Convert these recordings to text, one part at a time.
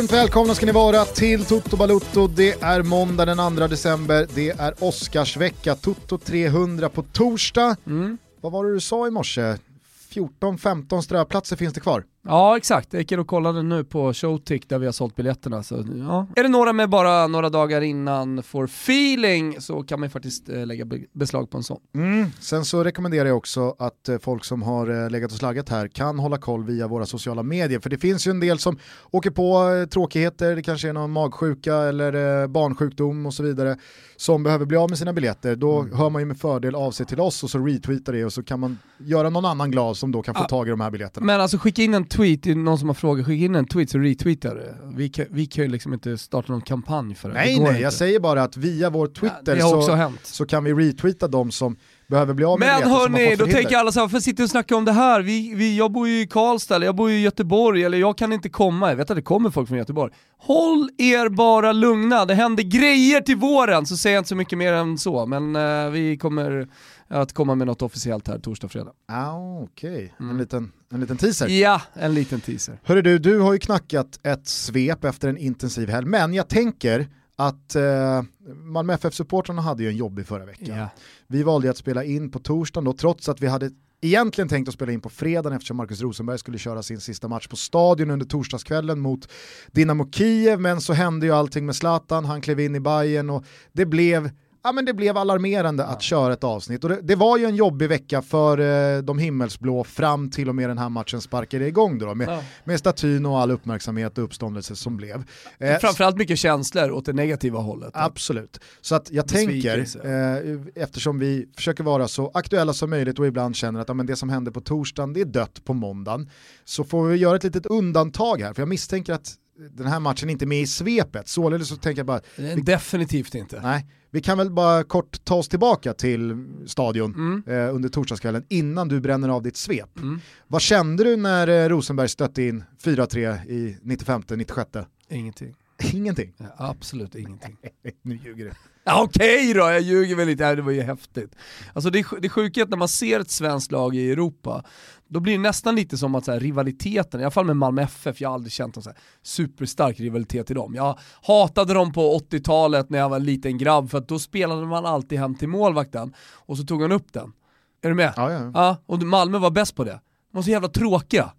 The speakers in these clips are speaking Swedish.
Varmt välkomna ska ni vara till Toto Balutto. Det är måndag den 2 december, det är Oscarsvecka, Toto 300 på torsdag. Mm. Vad var det du sa i morse? 14-15 ströplatser finns det kvar. Ja exakt, jag gick och kollade nu på Showtick där vi har sålt biljetterna. Så, ja. Är det några med bara några dagar innan får feeling så kan man faktiskt eh, lägga be- beslag på en sån. Mm. Sen så rekommenderar jag också att eh, folk som har eh, legat och slaggat här kan hålla koll via våra sociala medier. För det finns ju en del som åker på tråkigheter, det kanske är någon magsjuka eller barnsjukdom och så vidare som behöver bli av med sina biljetter. Då hör man ju med fördel av sig till oss och så retweetar det och så kan man göra någon annan glad som då kan få Ah. tag i de här biljetterna. Men alltså skicka in en tweet, det är någon som har frågat, skicka in en tweet så retweetar det. Vi kan, vi kan ju liksom inte starta någon kampanj för det. Nej det nej, inte. jag säger bara att via vår Twitter också så, så kan vi retweeta de som behöver bli av med Men hörni, då tänker alla så här, varför sitter och snackar om det här? Vi, vi, jag bor ju i Karlstad, eller jag bor ju i Göteborg, eller jag kan inte komma. Jag vet att det kommer folk från Göteborg. Håll er bara lugna, det händer grejer till våren, så säger jag inte så mycket mer än så. Men eh, vi kommer att komma med något officiellt här torsdag, fredag. Ah, Okej, Mm. en, liten, en liten teaser. Ja, en liten teaser. Hörru du, du har ju knackat ett svep efter en intensiv helg, men jag tänker att eh, Malmö FF-supportrarna hade ju en jobbig förra veckan. Ja. Vi valde ju att spela in på torsdagen då, trots att vi hade egentligen tänkt att spela in på fredagen eftersom Marcus Rosenberg skulle köra sin sista match på stadion under torsdagskvällen mot Dynamo Kiev, men så hände ju allting med Zlatan, han klev in i Bayern och det blev Ja, men det blev alarmerande att köra ett avsnitt och det, det var ju en jobbig vecka för eh, de himmelsblå fram till och med den här matchen sparkade igång då, med, Ja. med statyn och all uppmärksamhet och uppståndelse som blev. Eh, Framförallt mycket känslor åt det negativa hållet. Absolut. Så att jag tänker, eh, eftersom vi försöker vara så aktuella som möjligt och ibland känner att ja, men det som hände på torsdagen, det är dött på måndagen, så får vi göra ett litet undantag här, för jag misstänker att den här matchen inte är med i svepet, således så tänker jag bara, Definitivt inte. nej, vi kan väl bara kort ta oss tillbaka till stadion Mm. eh, under torsdagskvällen innan du bränner av ditt svep. Mm. Vad kände du när eh, Rosenberg stötte in 4-3 i 95-96? Ingenting. Ingenting. Ja, absolut ingenting. nu ljuger du. Ja, Okej då, jag ljuger väl Ja, det var ju häftigt. Alltså det, det sjuka är att när man ser ett svenskt lag i Europa, då blir det nästan lite som att så här, rivaliteten, i alla fall med Malmö FF, jag har aldrig känt en så här, superstark rivalitet till dem. Jag hatade dem på 80-talet när jag var en liten grabb, för att då spelade man alltid hem till målvakten, och så tog han upp den. Är du med? Ja, ja. Ja, och Malmö var bäst på det. De var så jävla tråkiga.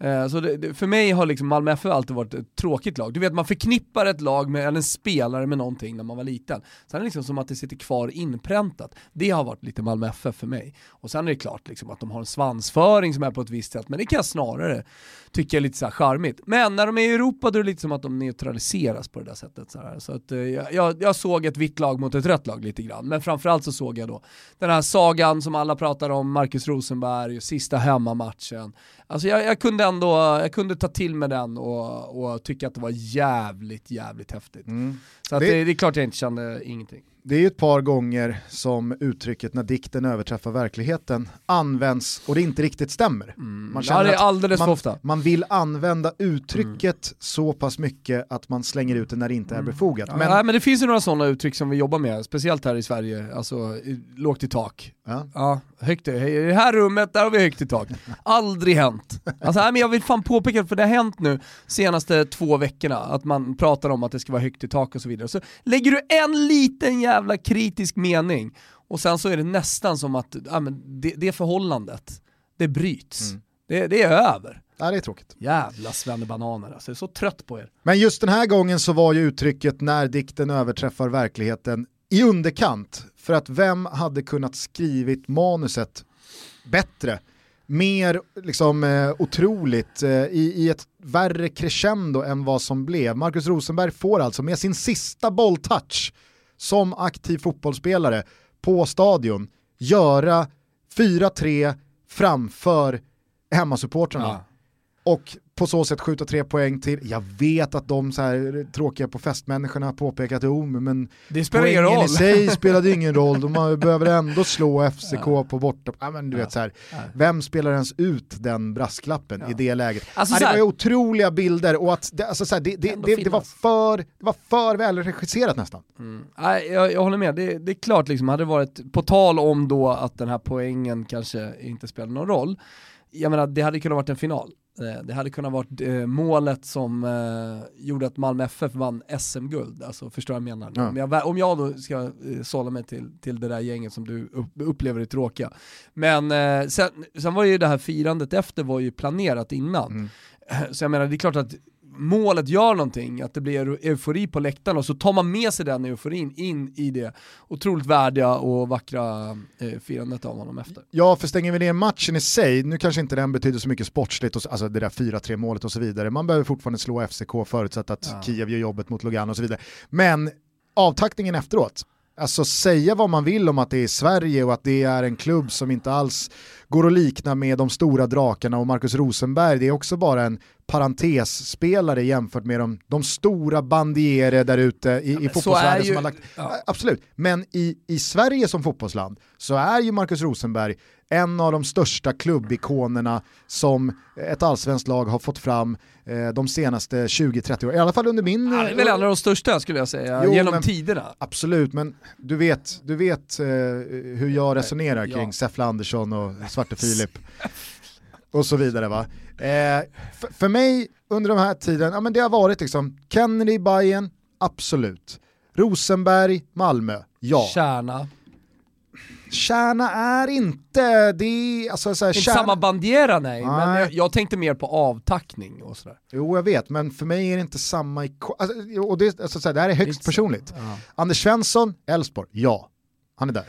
Eh, så det, för mig har liksom Malmö FF alltid varit ett tråkigt lag. Du vet man förknippar ett lag med, eller en spelare med någonting när man var liten. Sen är det liksom som att det sitter kvar inpräntat. Det har varit lite Malmö FF för mig. Och sen är det klart liksom att de har en svansföring som är på ett visst sätt, men det kan jag snarare tycka är lite så här charmigt. Men när de är i Europa då är det lite som att de neutraliseras på det där sättet. Så, här. så att, eh, jag, jag, såg ett vitt lag mot ett rött lag lite grann, men framförallt så såg jag då den här sagan som alla pratar om, Marcus Rosenberg, sista hemmamatchen. Alltså jag, jag kunde ändå, jag kunde ta till mig den och, och tycka att det var jävligt, jävligt häftigt. Mm. Så att Det- det, det är klart jag inte kände ingenting. Det är ju ett par gånger som uttrycket när dikten överträffar verkligheten används och det inte riktigt stämmer. Man ja, känner det är alldeles man, ofta. man vill använda uttrycket så pass mycket att man slänger ut det när det inte är befogat. Ja, Men, nej, men det finns ju några sådana uttryck som vi jobbar med, speciellt här i Sverige, alltså lågt i tak. ja. Ja, högt i, i det här rummet, där har vi högt i tak. Aldrig hänt. Alltså, nej, men jag vill fan påpeka, för det har hänt nu senaste två veckorna, att man pratar om att det ska vara högt i tak och så vidare. Så lägger du en liten jävla kritisk mening, och sen så är det nästan som att ja, men det, det förhållandet, det bryts. Mm. Det, det är över. ja, det är tråkigt. Jävla svennebananer alltså, jag är så trött på er. Men just den här gången så var ju uttrycket när dikten överträffar verkligheten i underkant. För att vem hade kunnat skrivit manuset bättre? Mer liksom, eh, otroligt eh, i, i ett värre crescendo än vad som blev. Marcus Rosenberg får alltså med sin sista bolltouch som aktiv fotbollsspelare på stadion göra 4-3 framför hemmasupportrarna. Ja. Och på så sätt skjuta tre poäng till. Jag vet att de så här tråkiga på festmänniskorna påpekat oh, men Det spelar ingen poängen roll. i sig spelade ingen roll, de behöver ändå slå FCK på borta. Ja, men du vet, så här, vem spelar ens ut den brasklappen i det läget? Alltså, ja, så det var ju otroliga bilder och att det, alltså, så här, det, det, det, det, var för, det var för välregisserat nästan. Nej, jag, jag håller med, det, det är klart liksom, hade det varit, på tal om då att den här poängen kanske inte spelar någon roll, jag menar det hade kunnat varit en final. Eh, det hade kunnat varit eh, målet som eh, gjorde att Malmö FF vann SM-guld, alltså förstår jag menar. Ja. Men jag, om jag då ska sålla mig till, till det där gänget som du upplever är tråkiga. Men sen, sen var ju det här firandet efter var ju planerat innan. Mm. Så jag menar, det är klart att målet gör någonting, att det blir eufori på läktaren och så tar man med sig den euforin in i det otroligt värdiga och vackra eh, firandet av honom efter. Ja, för stänger vi ner matchen i sig, nu kanske inte den betyder så mycket sportsligt, och, alltså det där 4-3 målet och så vidare, man behöver fortfarande slå FCK förutsatt att ja. Kiev gör jobbet mot Lugano och så vidare. Men avtackningen efteråt, Alltså säga vad man vill om att det är Sverige och att det är en klubb som inte alls går att likna med de stora drakarna och Marcus Rosenberg, det är också bara en parentesspelare jämfört med de, de stora bandierare där ute i, ja, i fotbollsvärlden som har lagt... Ja. Absolut, men i, i Sverige som fotbollsland så är ju Marcus Rosenberg en av de största klubbikonerna som ett allsvenskt lag har fått fram eh, de senaste 20-30 åren, i alla fall under min... Han är väl en av de största skulle jag säga, jo, genom men, tiderna. Absolut, men du vet, du vet eh, hur jag resonerar kring ja. Säffle Andersson och Svarte Filip och så vidare va. Eh, för mig under de här tiden, ja men det har varit liksom Kennedy, Bayern, absolut. Rosenberg, Malmö, ja. Kärna. Kärna är inte, det är alltså så här, Inte kärna... samma bandiera nej, nej. men jag, jag, tänkte mer på avtackning och sådär. Jo jag vet, men för mig är det inte samma, alltså, och det, alltså, så här, det här är högst personligt. Ja. Anders Svensson, Elfsborg, ja, han är där.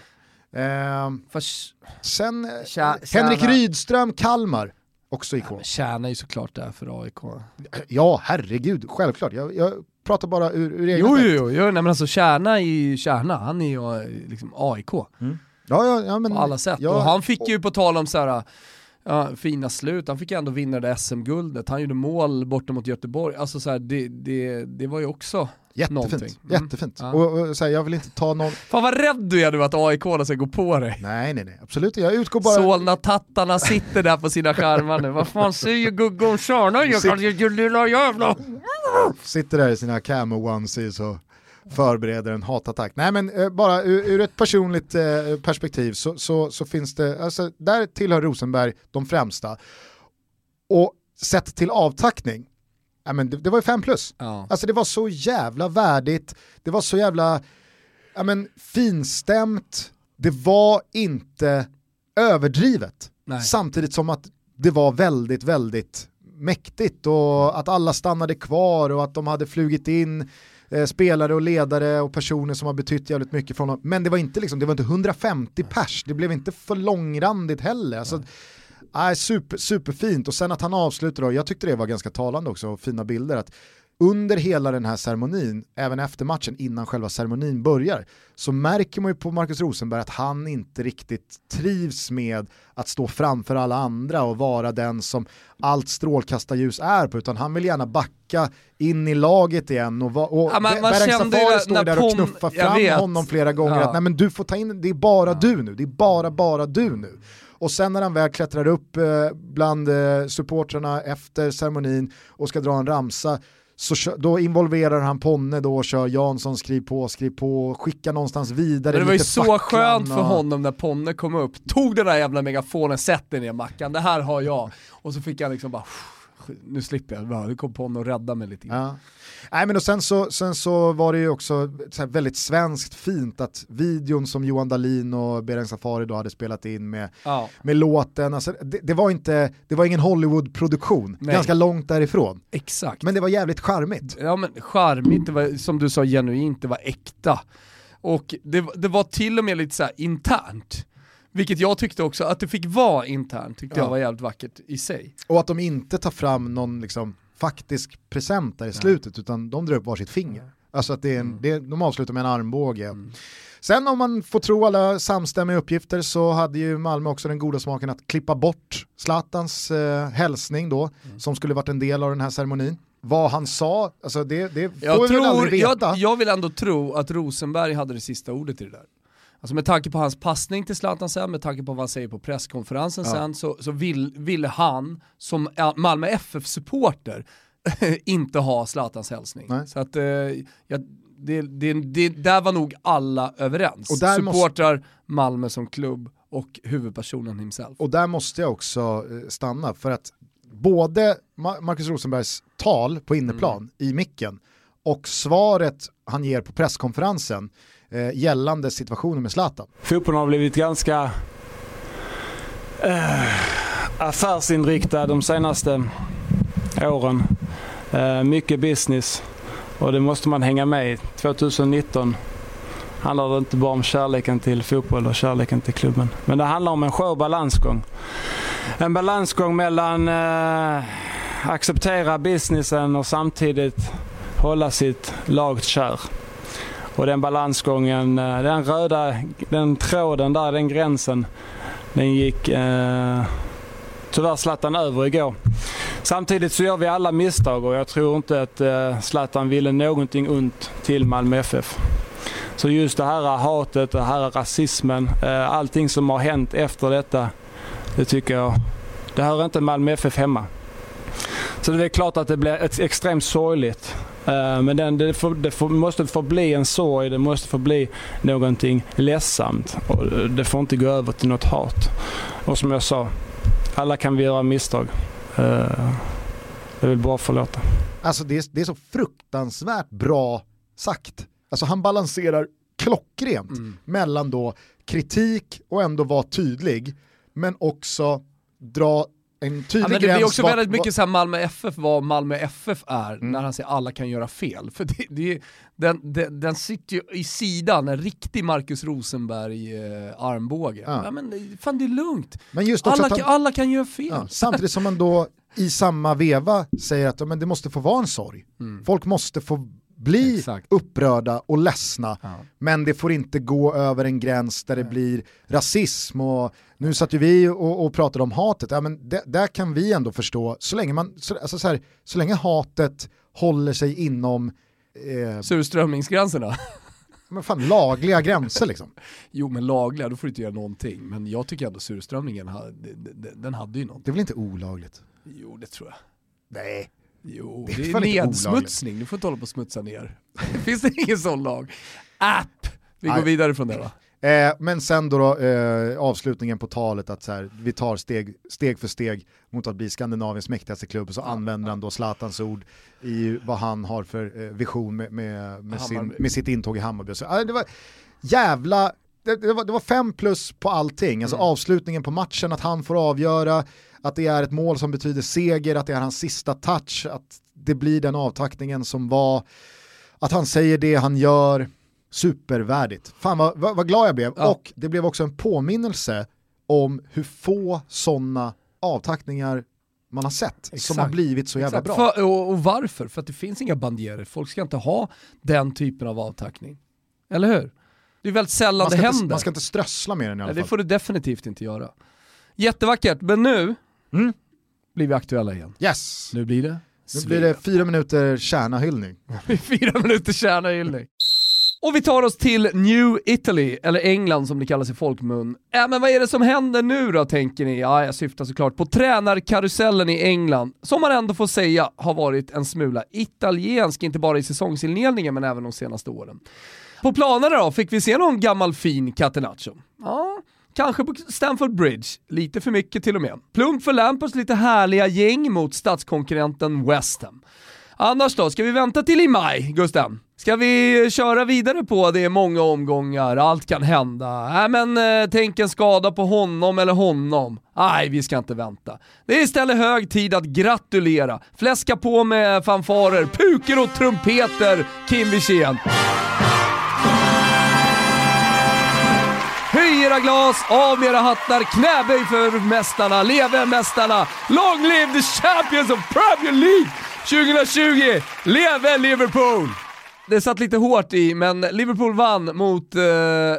Eh, Fast, sen, Kär, Henrik Rydström, Kalmar, också ikon. Ja, är ju såklart där för AIK. Ja, herregud, självklart. Jag, jag pratar bara ur, ur egen Jo, jo, jo, jo nej, men alltså Kärna är ju Kärna, han är ju liksom AIK. Mm. Ja, ja, ja, men, på alla sätt. Ja, och han fick ju på tal om så här, ja, fina slut, han fick ju ändå vinna det SM-guldet, han gjorde mål borta mot Göteborg, alltså så här, det, det, det var ju också Jättefint, mm. jättefint. Ja. Och, och, så här, jag vill inte ta någon... Fan vad rädd du är nu att AIK ska gå på dig. Nej, nej, nej, absolut Jag utgår bara... Solna-tattarna sitter där på sina skärmar nu. Vad fan säger Gugge om? Sitt... lilla jävla... Sitter där i sina camo onesies och förbereder en hatattack. Nej men eh, bara ur, ur, ett personligt eh, perspektiv så, så, så, finns det, alltså, där tillhör Rosenberg de främsta. Och sett till avtackning, ja, men det, det var ju 5 plus. Ja. Alltså det var så jävla värdigt, det var så jävla ja, men, finstämt, det var inte överdrivet. Nej. Samtidigt som att det var väldigt, väldigt mäktigt och att alla stannade kvar och att de hade flugit in eh, spelare och ledare och personer som har betytt jävligt mycket från dem. Men det var inte, liksom, det var inte 150 pers, det blev inte för långrandigt heller. Alltså, äh, super, superfint och sen att han avslutar då, jag tyckte det var ganska talande också, och fina bilder, att under hela den här ceremonin, även efter matchen, innan själva ceremonin börjar, så märker man ju på Marcus Rosenberg att han inte riktigt trivs med att stå framför alla andra och vara den som allt strålkastarljus är på, utan han vill gärna backa in i laget igen och, och ja, man, man Safari står där och knuffar fram honom flera gånger, ja. att nej men du får ta in, det är bara ja. du nu, det är bara, bara du nu. Och sen när han väl klättrar upp eh, bland eh, supportrarna efter ceremonin och ska dra en ramsa så då involverar han Ponne då och kör Jansson skriv på, skriv på, skicka någonstans vidare. Men det var ju så skönt för honom när Ponne kom upp, tog den där jävla megafonen, sätter ner Mackan, det här har jag. Och så fick han liksom bara, nu slipper jag, nu kom Ponne och rädda mig lite grann. Ja. Nej, men och sen, så, sen så var det ju också väldigt svenskt fint att videon som Johan Dahlin och Bereng Safari då hade spelat in med, ja. med låten, alltså, det, det, var inte, det var ingen Hollywood-produktion, ganska långt därifrån. Exakt. Men det var jävligt charmigt. Ja men charmigt, det var som du sa genuint, det var äkta. Och det, det var till och med lite så internt. Vilket jag tyckte också, att det fick vara internt tyckte ja. jag var jävligt vackert i sig. Och att de inte tar fram någon liksom faktisk present där i slutet utan de drar upp varsitt finger. Alltså att det är en, mm. det, de avslutar med en armbåge. Mm. Sen om man får tro alla samstämmiga uppgifter så hade ju Malmö också den goda smaken att klippa bort Zlatans eh, hälsning då, mm. som skulle varit en del av den här ceremonin. Vad han sa, alltså det, det får jag vi väl aldrig veta. Jag, jag vill ändå tro att Rosenberg hade det sista ordet i det där. Alltså med tanke på hans passning till Zlatan sen, med tanke på vad han säger på presskonferensen ja. sen, så, så vill, ville han som Malmö FF-supporter inte ha Zlatans hälsning. Nej. Så att, eh, ja, det, det, det, där var nog alla överens. Och Supportrar, måste... Malmö som klubb och huvudpersonen himself. Och där måste jag också eh, stanna, för att både Marcus Rosenbergs tal på inneplan mm. i micken och svaret han ger på presskonferensen eh, gällande situationen med Zlatan. Fotbollen har blivit ganska eh, affärsinriktad de senaste åren. Eh, mycket business och det måste man hänga med i. 2019 handlar det inte bara om kärleken till fotboll och kärleken till klubben. Men det handlar om en skör balansgång. En balansgång mellan eh, acceptera businessen och samtidigt hålla sitt lag kär. Och den balansgången, eh, den röda, den tråden där, den gränsen, den gick eh, tyvärr Zlatan över igår. Samtidigt så gör vi alla misstag och jag tror inte att eh, Zlatan ville någonting ont till Malmö FF. Så just det här hatet, det här rasismen, eh, allting som har hänt efter detta, det tycker jag, det hör inte Malmö FF hemma. Så det är klart att det blir ett extremt sorgligt. Eh, men den, det, får, det får, måste få bli en sorg, det måste få bli någonting ledsamt. Och det får inte gå över till något hat. Och som jag sa, alla kan vi göra misstag. Eh, jag vill bara förlåta. Alltså det är, det är så fruktansvärt bra sagt. Alltså han balanserar klockrent mm. mellan då kritik och ändå vara tydlig, men också dra en tydlig ja, men Det blir också var, väldigt mycket så Malmö FF vad Malmö FF är mm. när han säger alla kan göra fel. För det, det, den, den, den sitter ju i sidan, en riktig Marcus Rosenberg-armbåge. Eh, ja. ja. men fan det är lugnt. Alla, han, alla kan göra fel. Ja, samtidigt som man då i samma veva säger att men det måste få vara en sorg. Mm. Folk måste få bli Exakt. upprörda och ledsna, ja. men det får inte gå över en gräns där det blir rasism och nu satt ju vi och, och pratade om hatet, ja, men det, där kan vi ändå förstå, så länge, man, så, alltså så, här, så länge hatet håller sig inom eh, Surströmmingsgränserna. Men fan lagliga gränser liksom. Jo men lagliga, då får du inte göra någonting. Men jag tycker ändå surströmmingen, den hade ju någonting. Det är väl inte olagligt? Jo det tror jag. Nej. Jo, det är, det är nedsmutsning, du får inte hålla på och smutsa ner. Finns det ingen sån lag? App! Vi går vidare från det va? Eh, men sen då, då eh, avslutningen på talet att så här, vi tar steg, steg för steg mot att bli Skandinaviens mäktigaste klubb och så använder han då Zlatans ord i vad han har för eh, vision med, med, med, sin, med, sitt intåg i Hammarby. Så, eh, det var jävla, det, det, var, det var fem plus på allting, alltså mm. avslutningen på matchen, att han får avgöra, att det är ett mål som betyder seger, att det är hans sista touch, att det blir den avtackningen som var, att han säger det han gör, supervärdigt. Fan vad, vad, vad glad jag blev, ja. och det blev också en påminnelse om hur få sådana avtackningar man har sett Exakt. som har blivit så jävla Exakt. bra. För, och, och, varför? För att det finns inga bandierer, folk ska inte ha den typen av avtackning. Eller hur? Det är väldigt sällan det händer. Inte, man ska inte strössla med den i alla fall. Nej, det får du definitivt inte göra. Jättevackert, men nu mm. blir vi aktuella igen. Yes! Nu blir det Nu blir det fyra minuter kärnahyllning. fyra minuter kärnahyllning. Och vi tar oss till New Italy, eller England som det kallas i folkmun. Äh, men vad är det som händer nu då tänker ni? Ja, jag syftar såklart på tränarkarusellen i England, som man ändå får säga har varit en smula italiensk, inte bara i säsongsinledningen men även de senaste åren. På planerna då, fick vi se någon gammal fin Catenaccio? Ja, Kanske på Stamford Bridge, lite för mycket till och med. Plump för Lampards lite härliga gäng mot statskonkurrenten West Ham. Annars då, ska vi vänta till i maj, Gusten? Ska vi köra vidare på det är många omgångar, allt kan hända. Nej men eh, tänk en skada på honom eller honom. Nej, vi ska inte vänta. Det är istället hög tid att gratulera, fläska på med fanfarer, puker och trumpeter, Kim Wirsén. Era glas, av med era hattar, knäböj för mästarna, leve mästarna! Long live the champions of Premier League 2020! Leve Liverpool! Det satt lite hårt i, men Liverpool vann mot eh,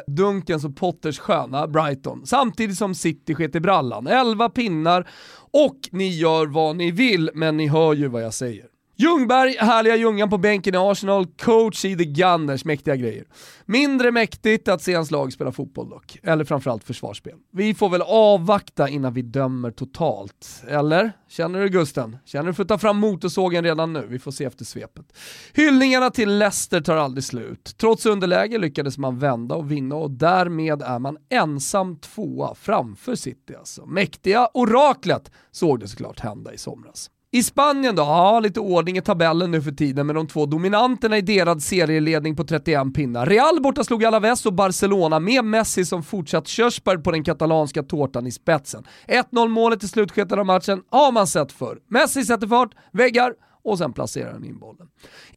Dunkens och Potters sköna Brighton, samtidigt som City sket i brallan. 11 pinnar och ni gör vad ni vill, men ni hör ju vad jag säger. Ljungberg, härliga Ljungan på bänken i Arsenal, coach i The Gunners, mäktiga grejer. Mindre mäktigt att se hans lag spela fotboll dock, eller framförallt försvarsspel. Vi får väl avvakta innan vi dömer totalt, eller? Känner du Gusten? Känner du för att ta fram motorsågen redan nu? Vi får se efter svepet. Hyllningarna till Leicester tar aldrig slut. Trots underläge lyckades man vända och vinna och därmed är man ensam tvåa framför City alltså. Mäktiga oraklet såg det såklart hända i somras. I Spanien då, ja lite ordning i tabellen nu för tiden med de två dominanterna i delad serieledning på 31 pinnar. Real borta slog Alaves och Barcelona med Messi som fortsatt körsbär på den katalanska tårtan i spetsen. 1-0 målet i slutskedet av matchen har man sett förr. Messi sätter fart, väggar och sen placerar han in bollen.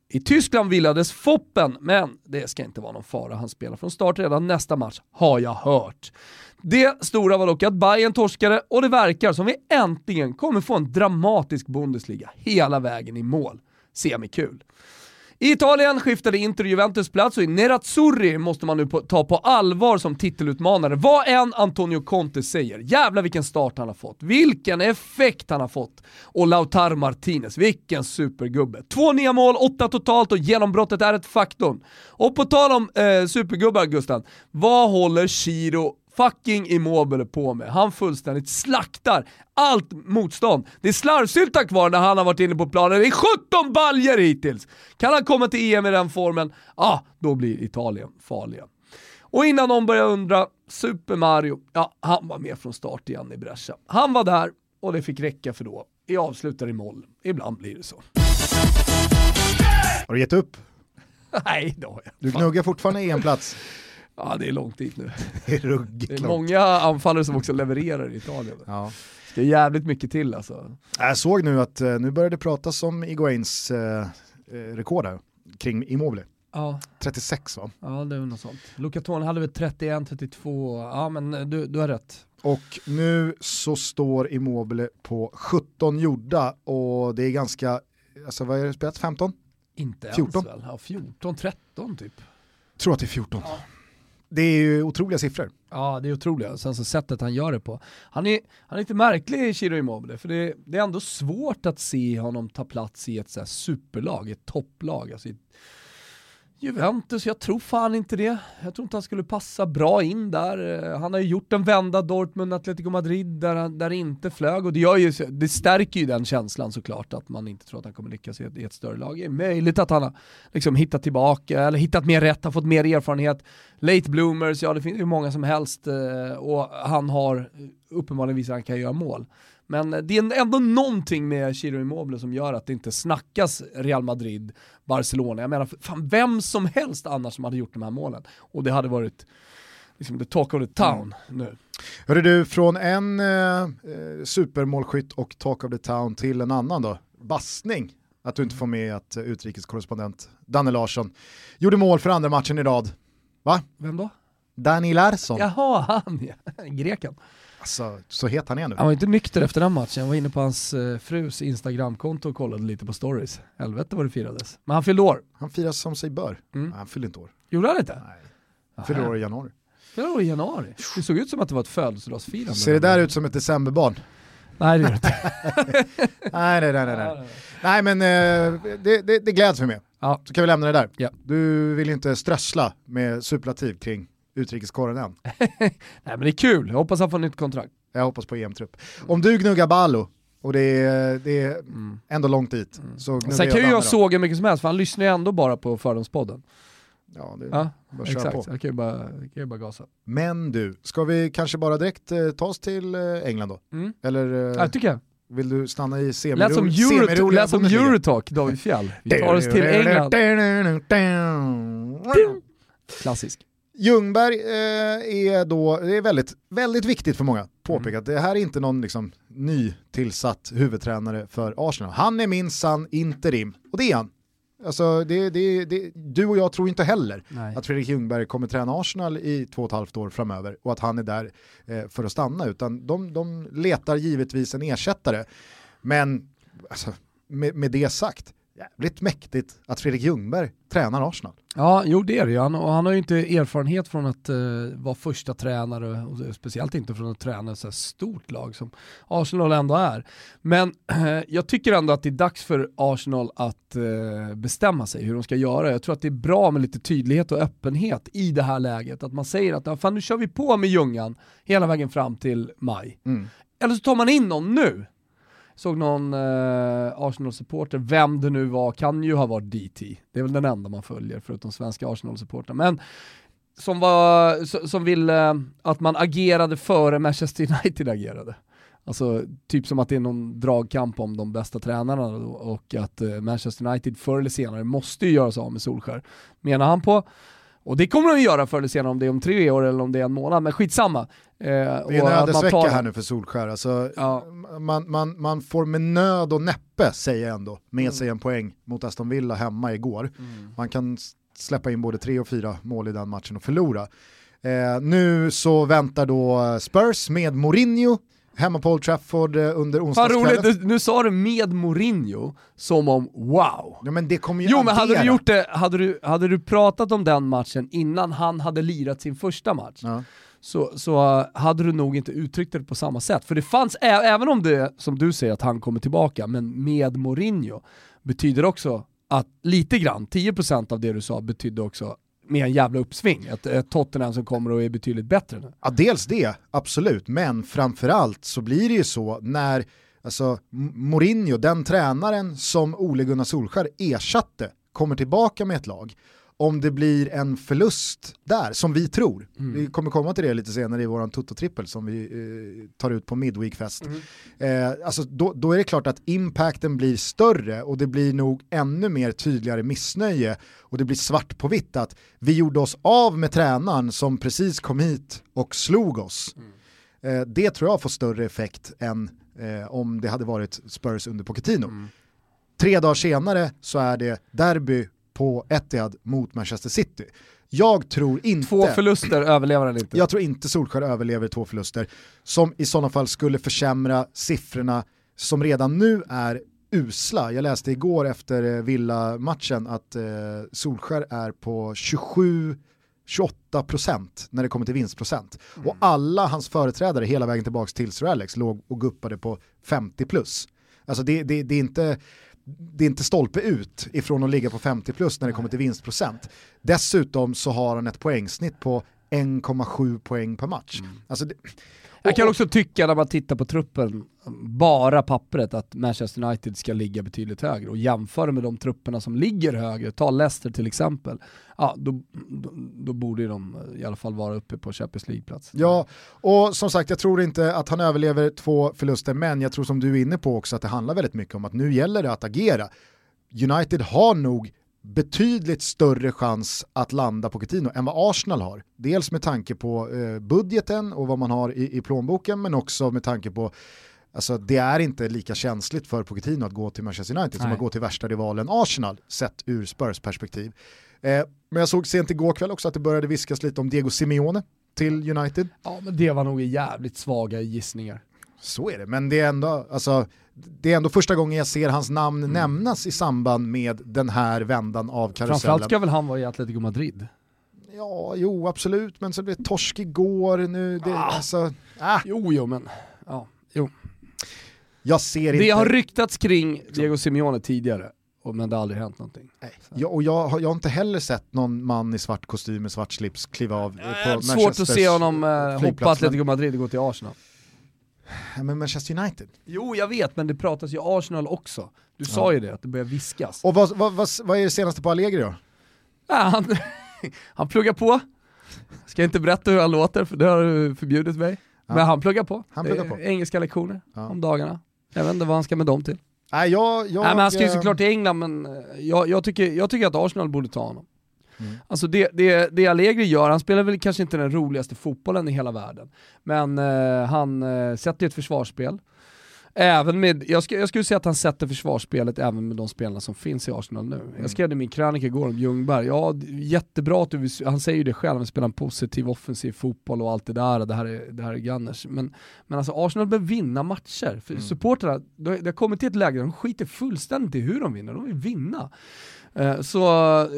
I Tyskland villades Foppen, men det ska inte vara någon fara. Han spelar från start redan nästa match, har jag hört. Det stora var dock att Bayern torskade och det verkar som vi äntligen kommer få en dramatisk Bundesliga hela vägen i mål. Semikul. I Italien skiftade Inter och Juventus plats och i Nerazzurri måste man nu på, ta på allvar som titelutmanare. Vad än Antonio Conte säger, jävlar vilken start han har fått, vilken effekt han har fått. Och Lautaro Martinez, vilken supergubbe. Två nya mål, åtta totalt och genombrottet är ett faktum. Och på tal om eh, supergubbar Gusten, vad håller Chiro fucking Immobile på med. Han fullständigt slaktar allt motstånd. Det är slarvsylta kvar när han har varit inne på planen. Det är 17 baljer hittills! Kan han komma till EM i den formen, ja, ah, då blir Italien farliga. Och innan någon börjar undra, Super Mario, ja, han var med från start igen i Brescia. Han var där och det fick räcka för då. Vi avslutar i moll. Ibland blir det så. Har du gett upp? Nej, då Du gnuggar fortfarande en plats. Ja, det är långt dit nu. Det är ruggigt Det är många anfallare som också levererar i Italien. Ja. Det är jävligt mycket till alltså. Jag såg nu att eh, nu börjar det pratas om Iguains eh, eh, rekord här, kring Immobile. Ja, 36 va? ja det är något sånt. Luca Toni hade väl 31, 32, ja men eh, du, du har rätt. Och nu så står Immobile på 17 gjorda och det är ganska, alltså vad är det spelat, 15? Inte 14. ens väl? Ja, 14, 13 typ. Tror att det är 14. Det är ju otroliga siffror. Ja, det är otroliga. Sen så sättet han gör det på. Han är, han är lite märklig, Chiro Immobile, för det, det är ändå svårt att se honom ta plats i ett så här superlag, ett topplag. Alltså i Juventus, jag tror fan inte det. Jag tror inte han skulle passa bra in där. Eh, han har ju gjort en vända Dortmund, Atletico Madrid, där, han- där det inte flög och det, gör ju, det stärker ju den känslan såklart, att man inte tror att han kommer lyckas i ett, i ett större lag. Det är möjligt att han har liksom hittat tillbaka, eller hittat mer rätt, har fått mer erfarenhet. Late bloomers, ja det finns ju många som helst eh, och han har eh, uppenbarligen visat att han kan göra mål. Men det är ändå någonting med Chiro Immobile som gör att det inte snackas Real Madrid, Barcelona. Jag menar, fan vem som helst annars som hade gjort de här målen. Och det hade varit liksom the talk of the town nu. Hörru du, från en eh, eh, supermålskytt och talk of the town till en annan då, bassning. Att du inte får med att utrikeskorrespondent Danne Larsson gjorde mål för andra matchen i rad. Va? Vem då? Danny Larsson. Jaha, han ja. Greken. Alltså, så het han är nu. Han var inte nykter efter den matchen, jag var inne på hans eh, frus Instagramkonto och kollade lite på stories. Helvete vad det firades. Men han fyllde år. Han firas som sig bör. Mm. Nej, han fyllde inte år. Gjorde han inte? Nej. Han fyller år i januari. Fyllde år i januari. Det såg ut som att det var ett födelsedagsfirande. Ser det där ut som ett decemberbarn? Nej det gör det inte. nej, nej, nej, nej, nej. Nej men eh, det, det, det gläds vi med. Ja. Så kan vi lämna det där. Ja. Du vill inte strössla med superlativ kring utrikeskorren än. Nej men det är kul, jag hoppas han får nytt kontrakt. Jag hoppas på EM-trupp. Om du gnuggar Ballo, och det är, det är ändå långt dit, så gnuggar Sen kan ju jag såga mycket som helst, för han lyssnar ju ändå bara på Fördomspodden. Ja, det, Ja, bara köra exakt. på. Jag kan ju bara, jag kan ju bara gasa. Men du, ska vi kanske bara direkt eh, ta oss till eh, England då? Mm. Eller eh, Ja, tycker jag. vill du stanna i Lät som, semiroliga Euro, semiroliga lät som Bundesliga? Eurotalk, David Fjell. Vi tar oss till England. Klassisk. Ljungberg eh, är då, det är väldigt, väldigt viktigt för många att påpeka att det här är inte någon liksom, ny tillsatt huvudtränare för Arsenal. Han är minsann interim, och det är han. Alltså, det, det, det, du och jag tror inte heller Nej. att Fredrik Ljungberg kommer träna Arsenal i två och ett halvt år framöver och att han är där eh, för att stanna, utan de, de letar givetvis en ersättare. Men alltså, med, med det sagt, jävligt mäktigt att Fredrik Ljungberg tränar Arsenal. Ja, jo det är det han, och han har ju inte erfarenhet från att uh, vara första tränare, och speciellt inte från att träna ett så stort lag som Arsenal ändå är. Men uh, jag tycker ändå att det är dags för Arsenal att uh, bestämma sig hur de ska göra. Jag tror att det är bra med lite tydlighet och öppenhet i det här läget. Att man säger att fan, nu kör vi på med Ljungan hela vägen fram till maj. Mm. Eller så tar man in någon nu Såg någon eh, Arsenal-supporter, vem det nu var, kan ju ha varit DT. Det är väl den enda man följer förutom svenska Arsenal-supportrar. Men som, var, som ville eh, att man agerade före Manchester United agerade. Alltså typ som att det är någon dragkamp om de bästa tränarna och att eh, Manchester United förr eller senare måste ju göra sig av med Solskär. Menar han på och det kommer de att göra förr eller senare, om det är om tre år eller om det är en månad, men skitsamma. Eh, det är en ödesvecka tar... här nu för Solskär. Alltså, ja. man, man, man får med nöd och näppe, säger jag ändå, med mm. sig en poäng mot Aston Villa hemma igår. Mm. Man kan släppa in både tre och fyra mål i den matchen och förlora. Eh, nu så väntar då Spurs med Mourinho hemma på Old Trafford eh, under onsdagskvällen. Nu sa du med Mourinho som om wow. Ja, men det kommer ju jo men hade du gjort det, hade du, hade du pratat om den matchen innan han hade lirat sin första match, ja. så, så hade du nog inte uttryckt det på samma sätt. För det fanns, även om det, som du säger, att han kommer tillbaka, men med Mourinho, betyder också att lite grann, 10% av det du sa betydde också med en jävla uppsving. Ett, ett Tottenham som kommer och är betydligt bättre nu. Ja, dels det, absolut, men framförallt så blir det ju så när alltså, Mourinho, den tränaren som Ole Gunnar Solskär ersatte, kommer tillbaka med ett lag om det blir en förlust där, som vi tror. Mm. Vi kommer komma till det lite senare i våran Toto-trippel som vi eh, tar ut på Midweek-fest. Mm. Eh, alltså då, då, är det klart att impacten blir större och det blir nog ännu mer tydligare missnöje och det blir svart på vitt att vi gjorde oss av med tränaren som precis kom hit och slog oss. Mm. Eh, det tror jag får större effekt än eh, om det hade varit Spurs under Pochettino. Mm. Tre dagar senare så är det derby på Etihad mot Manchester City. Jag tror inte... Två förluster överlever han inte. Jag tror inte Solskjaer överlever två förluster som i sådana fall skulle försämra siffrorna som redan nu är usla. Jag läste igår efter eh, Villa-matchen att eh, Solskär är på 27 28% när det kommer till vinstprocent. Mm. Och alla hans företrädare hela vägen tillbaka till Sir Alex låg och guppade på 50 plus. Alltså det, det, det, är inte, det är inte stolpe ut ifrån att ligga på 50 plus när det kommer till vinstprocent. Dessutom så har han ett poängsnitt på 1,7 poäng per match. Mm. Alltså det, jag kan också tycka när man tittar på truppen, bara pappret, att Manchester United ska ligga betydligt högre och jämföra med de trupperna som ligger högre, ta Leicester till exempel, ja då, då, då borde de i alla fall vara uppe på Champions League-plats. Ja, och som sagt jag tror inte att han överlever två förluster, men jag tror som du är inne på också att det handlar väldigt mycket om att nu gäller det att agera. United har nog betydligt större chans att landa på Coutinho än vad Arsenal har. Dels med tanke på eh, budgeten och vad man har i, i plånboken men också med tanke på Alltså det är inte lika känsligt för Pochettino att gå till Manchester United Nej. som att gå till värsta rivalen Arsenal sett ur Spurs perspektiv. Eh, men jag såg sent igår kväll också att det började viskas lite om Diego Simeone till United. Ja men det var nog jävligt svaga gissningar. Så är det, men det är ändå, alltså, det är ändå första gången jag ser hans namn mm. nämnas i samband med den här vändan av karusellen. Framförallt ska väl han vara i Atletico Madrid? Ja, jo absolut, men så blev det torsk igår nu. Det, ah. alltså, ah. Jo, jo, men ja, jo. Jag ser det inte... har ryktats kring Diego Simeone tidigare, men det har aldrig hänt någonting. Nej. Ja, och jag, har, jag har inte heller sett någon man i svart kostym med svart slips kliva av på Svårt att se honom eh, hoppa Atletico Madrid och gå till Arsenal. Men Manchester United? Jo, jag vet, men det pratas ju Arsenal också. Du ja. sa ju det, att det börjar viskas. Och vad, vad, vad, vad är det senaste på Allegri då? Ja, han, han pluggar på. Ska inte berätta hur han låter, för det har du förbjudit mig. Ja. Men han pluggar på. Han pluggar på. Engelska lektioner ja. om dagarna. Jag vet inte vad han ska med dem till. Nej, jag, jag, Nej men han ska ju såklart till England, men eh, jag, jag, tycker, jag tycker att Arsenal borde ta honom. Mm. Alltså det, det, det Allegri gör, han spelar väl kanske inte den roligaste fotbollen i hela världen, men eh, han eh, sätter ett försvarsspel. Även med, jag, ska, jag skulle säga att han sätter försvarsspelet även med de spelarna som finns i Arsenal nu. Mm. Jag skrev det i min krönika igår om Ljungberg, ja jättebra att du, han säger ju det själv, han spelar en positiv offensiv fotboll och allt det där, det här är, det här är Gunners. Men, men alltså Arsenal behöver vinna matcher. För mm. supportrarna, det har kommit till ett läge där de skiter fullständigt i hur de vinner, de vill vinna. Eh, så,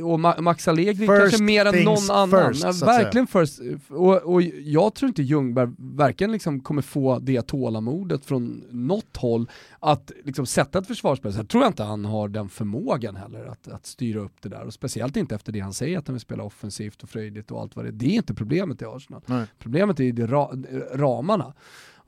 och Max Allegri first kanske mer än någon annan. First, ja, verkligen first. Och, och, jag tror inte Ljungberg verkligen liksom kommer få det tålamodet från något håll att liksom sätta ett försvarsspel. Jag tror inte han har den förmågan heller att, att styra upp det där. Och speciellt inte efter det han säger att han vill spela offensivt och fröjdigt och allt vad det är. Det är inte problemet i Arsenal. Nej. Problemet är ra ramarna.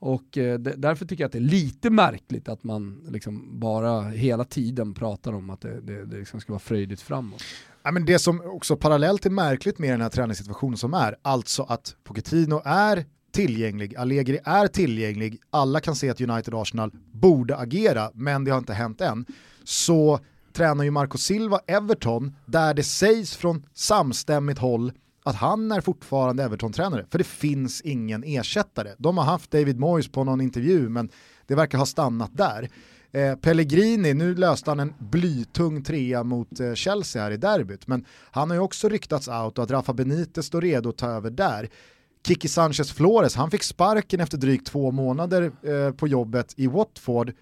Och eh, därför tycker jag att det är lite märkligt att man liksom bara hela tiden pratar om att det, det, det liksom ska vara fröjdigt framåt. Ja, men det som också parallellt är märkligt med den här träningssituationen som är, alltså att Pochettino är tillgänglig, Allegri är tillgänglig, alla kan se att United Arsenal borde agera, men det har inte hänt än. Så tränar ju Marco Silva Everton, där det sägs från samstämmigt håll att han är fortfarande Everton-tränare, för det finns ingen ersättare. De har haft David Moyes på någon intervju, men det verkar ha stannat där. Eh, Pellegrini, nu löste han en blytung trea mot eh, Chelsea här i derbyt, men han har ju också ryktats out och att Rafa Benitez står redo att ta över där. Kiki Sanchez Flores, han fick sparken efter drygt två månader eh, på jobbet i Watford eh,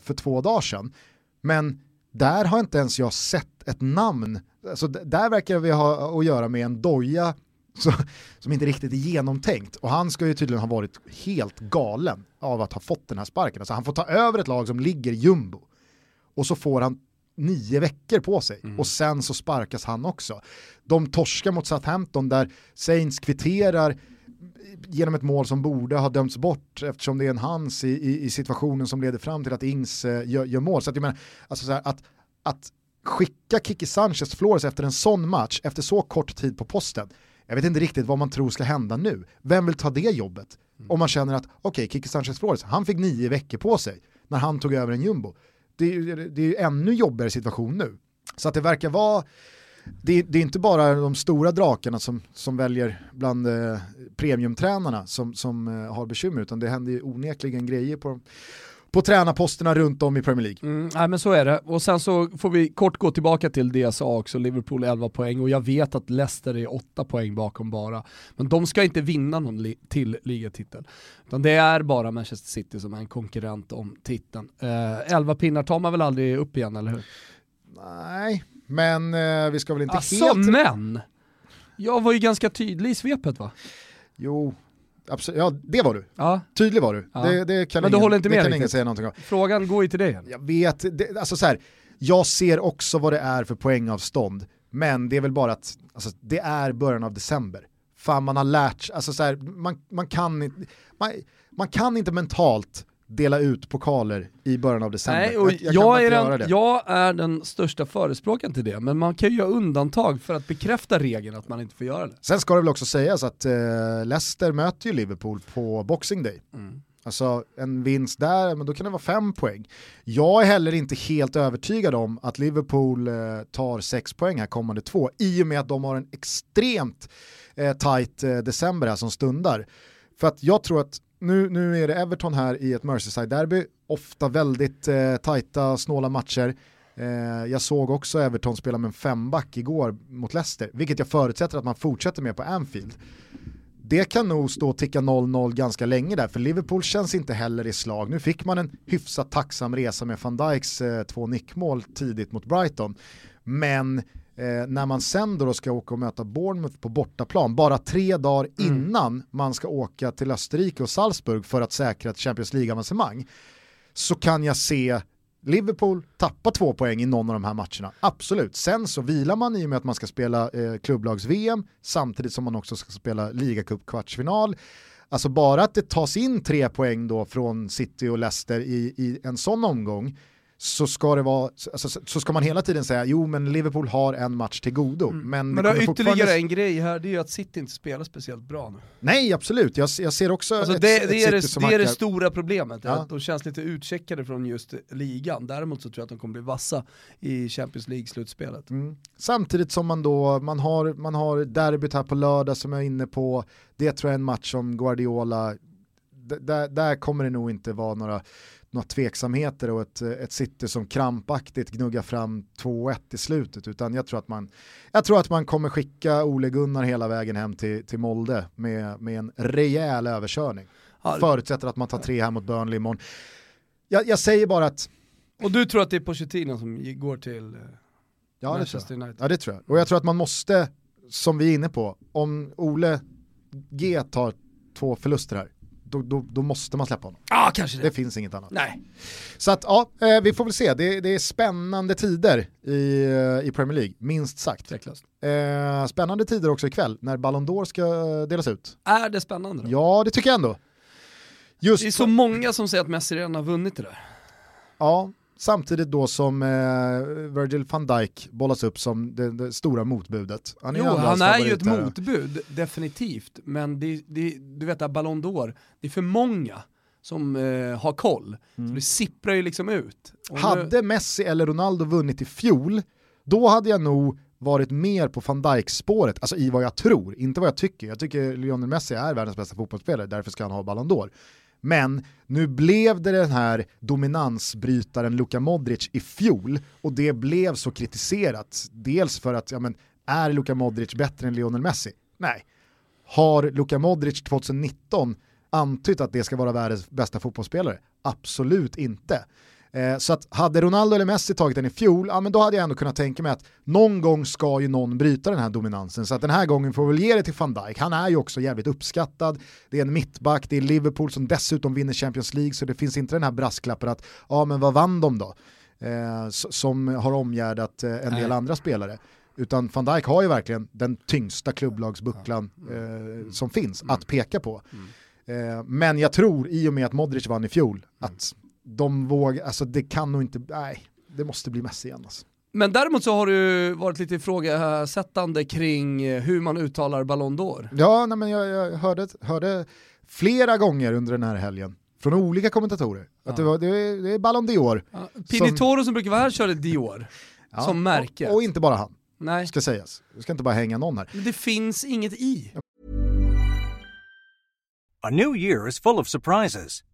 för två dagar sedan. Men där har inte ens jag sett ett namn alltså, där verkar vi ha att göra med en doja så, som inte riktigt är genomtänkt. Och han ska ju tydligen ha varit helt galen av att ha fått den här sparken. Alltså han får ta över ett lag som ligger jumbo. Och så får han nio veckor på sig mm. och sen så sparkas han också. De torskar mot Southampton där Saints kvitterar genom ett mål som borde ha dömts bort eftersom det är en hans i, i, i situationen som leder fram till att Ings uh, gör, gör, mål. Så att jag menar, alltså så här, att, att skicka Kiki Sanchez Flores efter en sån match, efter så kort tid på posten, jag vet inte riktigt vad man tror ska hända nu. Vem vill ta det jobbet? Mm. Om man känner att, okej, okay, Kiki Sanchez Flores, han fick nio veckor på sig när han tog över en jumbo. Det är, det är ju ännu jobbigare situation nu. Så att det verkar vara, det, det är inte bara de stora drakarna som, som väljer bland eh, premiumtränarna som, som eh, har bekymmer, utan det händer ju onekligen grejer på på tränarposterna runt om i Premier League. Mm, nej men så är det. Och sen så får vi kort gå tillbaka till det jag sa också, Liverpool 11 poäng och jag vet att Leicester är 8 poäng bakom bara. Men de ska inte vinna någon li till ligatitel. Utan det är bara Manchester City som är en konkurrent om titeln. Eh, 11 pinnar tar man väl aldrig upp igen, eller hur? Nej, men eh, vi ska väl inte alltså, helt... men! Jag var ju ganska tydlig i svepet va? Jo, Absolut, ja det var du. Ja. Tydlig var du. Ja. Det, det kan Men du håller inte med det kan ingen säga någonting om. Frågan går ju till dig. Jag vet, det, alltså så här, jag ser också vad det är för poängavstånd, men det är väl bara att alltså, det är början av december. Fan man har lärt sig, alltså så här, man, man, kan, man, man kan inte mentalt dela ut pokaler i början av december. Nej, och jag, jag, jag är den, jag är den största förespråkaren till det, men man kan ju göra undantag för att bekräfta regeln att man inte får göra det. Sen ska det väl också sägas att eh, Leicester möter ju Liverpool på Boxing Day. Mm. Alltså en vinst där, men då kan det vara fem poäng. Jag är heller inte helt övertygad om att Liverpool eh, tar sex poäng här kommande två, i och med att de har en extremt eh, tight eh, december här som stundar. För att jag tror att nu, nu är det Everton här i ett Merseyside-derby, ofta väldigt eh, tajta, snåla matcher. Eh, jag såg också Everton spela med en femback igår mot Leicester, vilket jag förutsätter att man fortsätter med på Anfield. Det kan nog stå och ticka 0-0 ganska länge där, för Liverpool känns inte heller i slag. Nu fick man en hyfsat tacksam resa med van Dijks eh, två nickmål tidigt mot Brighton, men Eh, när man sen då ska åka och möta Bournemouth på bortaplan, bara tre dagar mm. innan man ska åka till Österrike och Salzburg för att säkra ett Champions League-avancemang, så kan jag se Liverpool tappa två poäng i någon av de här matcherna, absolut. Sen så vilar man i och med att man ska spela eh, klubblags-VM samtidigt som man också ska spela ligacup-kvartsfinal. Alltså bara att det tas in tre poäng då från City och Leicester i, i en sån omgång så ska, det vara, alltså, så ska man hela tiden säga jo men Liverpool har en match till godo. Mm. Men, men det ytterligare fortfarande... en grej här, det är ju att City inte spelar speciellt bra nu. Nej absolut, jag, jag ser också alltså ett, det, ett det, är det, det är det stora problemet, ja. att de känns lite utcheckade från just ligan. Däremot så tror jag att de kommer bli vassa i Champions League-slutspelet. Mm. Samtidigt som man då, man har, man har derbyt här på lördag som jag är inne på, det tror jag är en match som Guardiola, där, där kommer det nog inte vara några några tveksamheter och ett, ett City som krampaktigt gnuggar fram 2-1 i slutet utan jag tror att man, jag tror att man kommer skicka Ole Gunnar hela vägen hem till, till Molde med, med en rejäl överkörning. Ja, Förutsätter att man tar tre här mot Burnley imorgon. Jag, jag säger bara att... Och du tror att det är Pochettino som går till eh, ja, Manchester United? Ja det tror jag. Och jag tror att man måste, som vi är inne på, om Ole G tar två förluster här, då, då, då, måste man släppa honom. Ja, kanske det. Det finns inget annat. Nej. Så att ja, eh, vi får väl se. Det, det är spännande tider i, eh, i Premier League, minst sagt. Eh, spännande tider också ikväll när Ballon d'Or ska delas ut. Är det spännande då? Ja, det tycker jag ändå. Just det är så många som säger att Messi redan har vunnit det där. Ja, samtidigt då som eh, Virgil van Dijk bollas upp som det, det stora motbudet. Han är, jo, han är ju ett motbud, definitivt. Men det, det, du vet, Ballon d'Or, det är för många som eh, har koll. Mm. Så det sipprar ju liksom ut. Och hade nu... Messi eller Ronaldo vunnit i fjol, då hade jag nog varit mer på van Dijk-spåret, alltså i vad jag tror, inte vad jag tycker. Jag tycker Lionel Messi är världens bästa fotbollsspelare, därför ska han ha Ballon d'Or. Men nu blev det den här dominansbrytaren Luka Modric i fjol och det blev så kritiserat. Dels för att, ja men, är Luka Modric bättre än Lionel Messi? Nej. Har Luka Modric 2019 antytt att det ska vara världens bästa fotbollsspelare? Absolut inte. Eh, så att hade Ronaldo eller Messi tagit den i fjol, ja men då hade jag ändå kunnat tänka mig att någon gång ska ju någon bryta den här dominansen. Så att den här gången får vi väl ge det till van Dijk. Han är ju också jävligt uppskattad. Det är en mittback, det är Liverpool som dessutom vinner Champions League, så det finns inte den här brasklappen att ja men vad vann de då? Eh, som har omgärdat eh, en del andra spelare. Utan van Dijk har ju verkligen den tyngsta klubblagsbucklan eh, som finns att mm. peka på. Mm. Eh, men jag tror, i och med att Modric vann i fjol, att de vågar, alltså det kan nog inte, nej, det måste bli Messi igen alltså. Men däremot så har du varit lite ifrågasättande kring hur man uttalar Ballon d'Or. Ja, nej, men jag, jag hörde, hörde flera gånger under den här helgen från olika kommentatorer ja. att det, var, det, är, det är Ballon d'Or. Ja. Pinitoro som, som brukar vara här körde Dior ja, som märke. Och, och, inte bara han, Nej. ska sägas. Det ska inte bara hänga någon här. Men det finns inget i. A new year is full of surprises.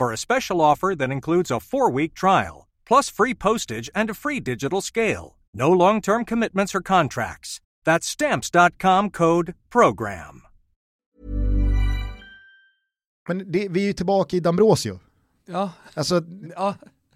for a special offer that includes a four week trial, plus free postage and a free digital scale. No long term commitments or contracts. That's stamps.com code program. Men det, vi är ju tillbaka i Dambrosio. Ja. Alltså, ja.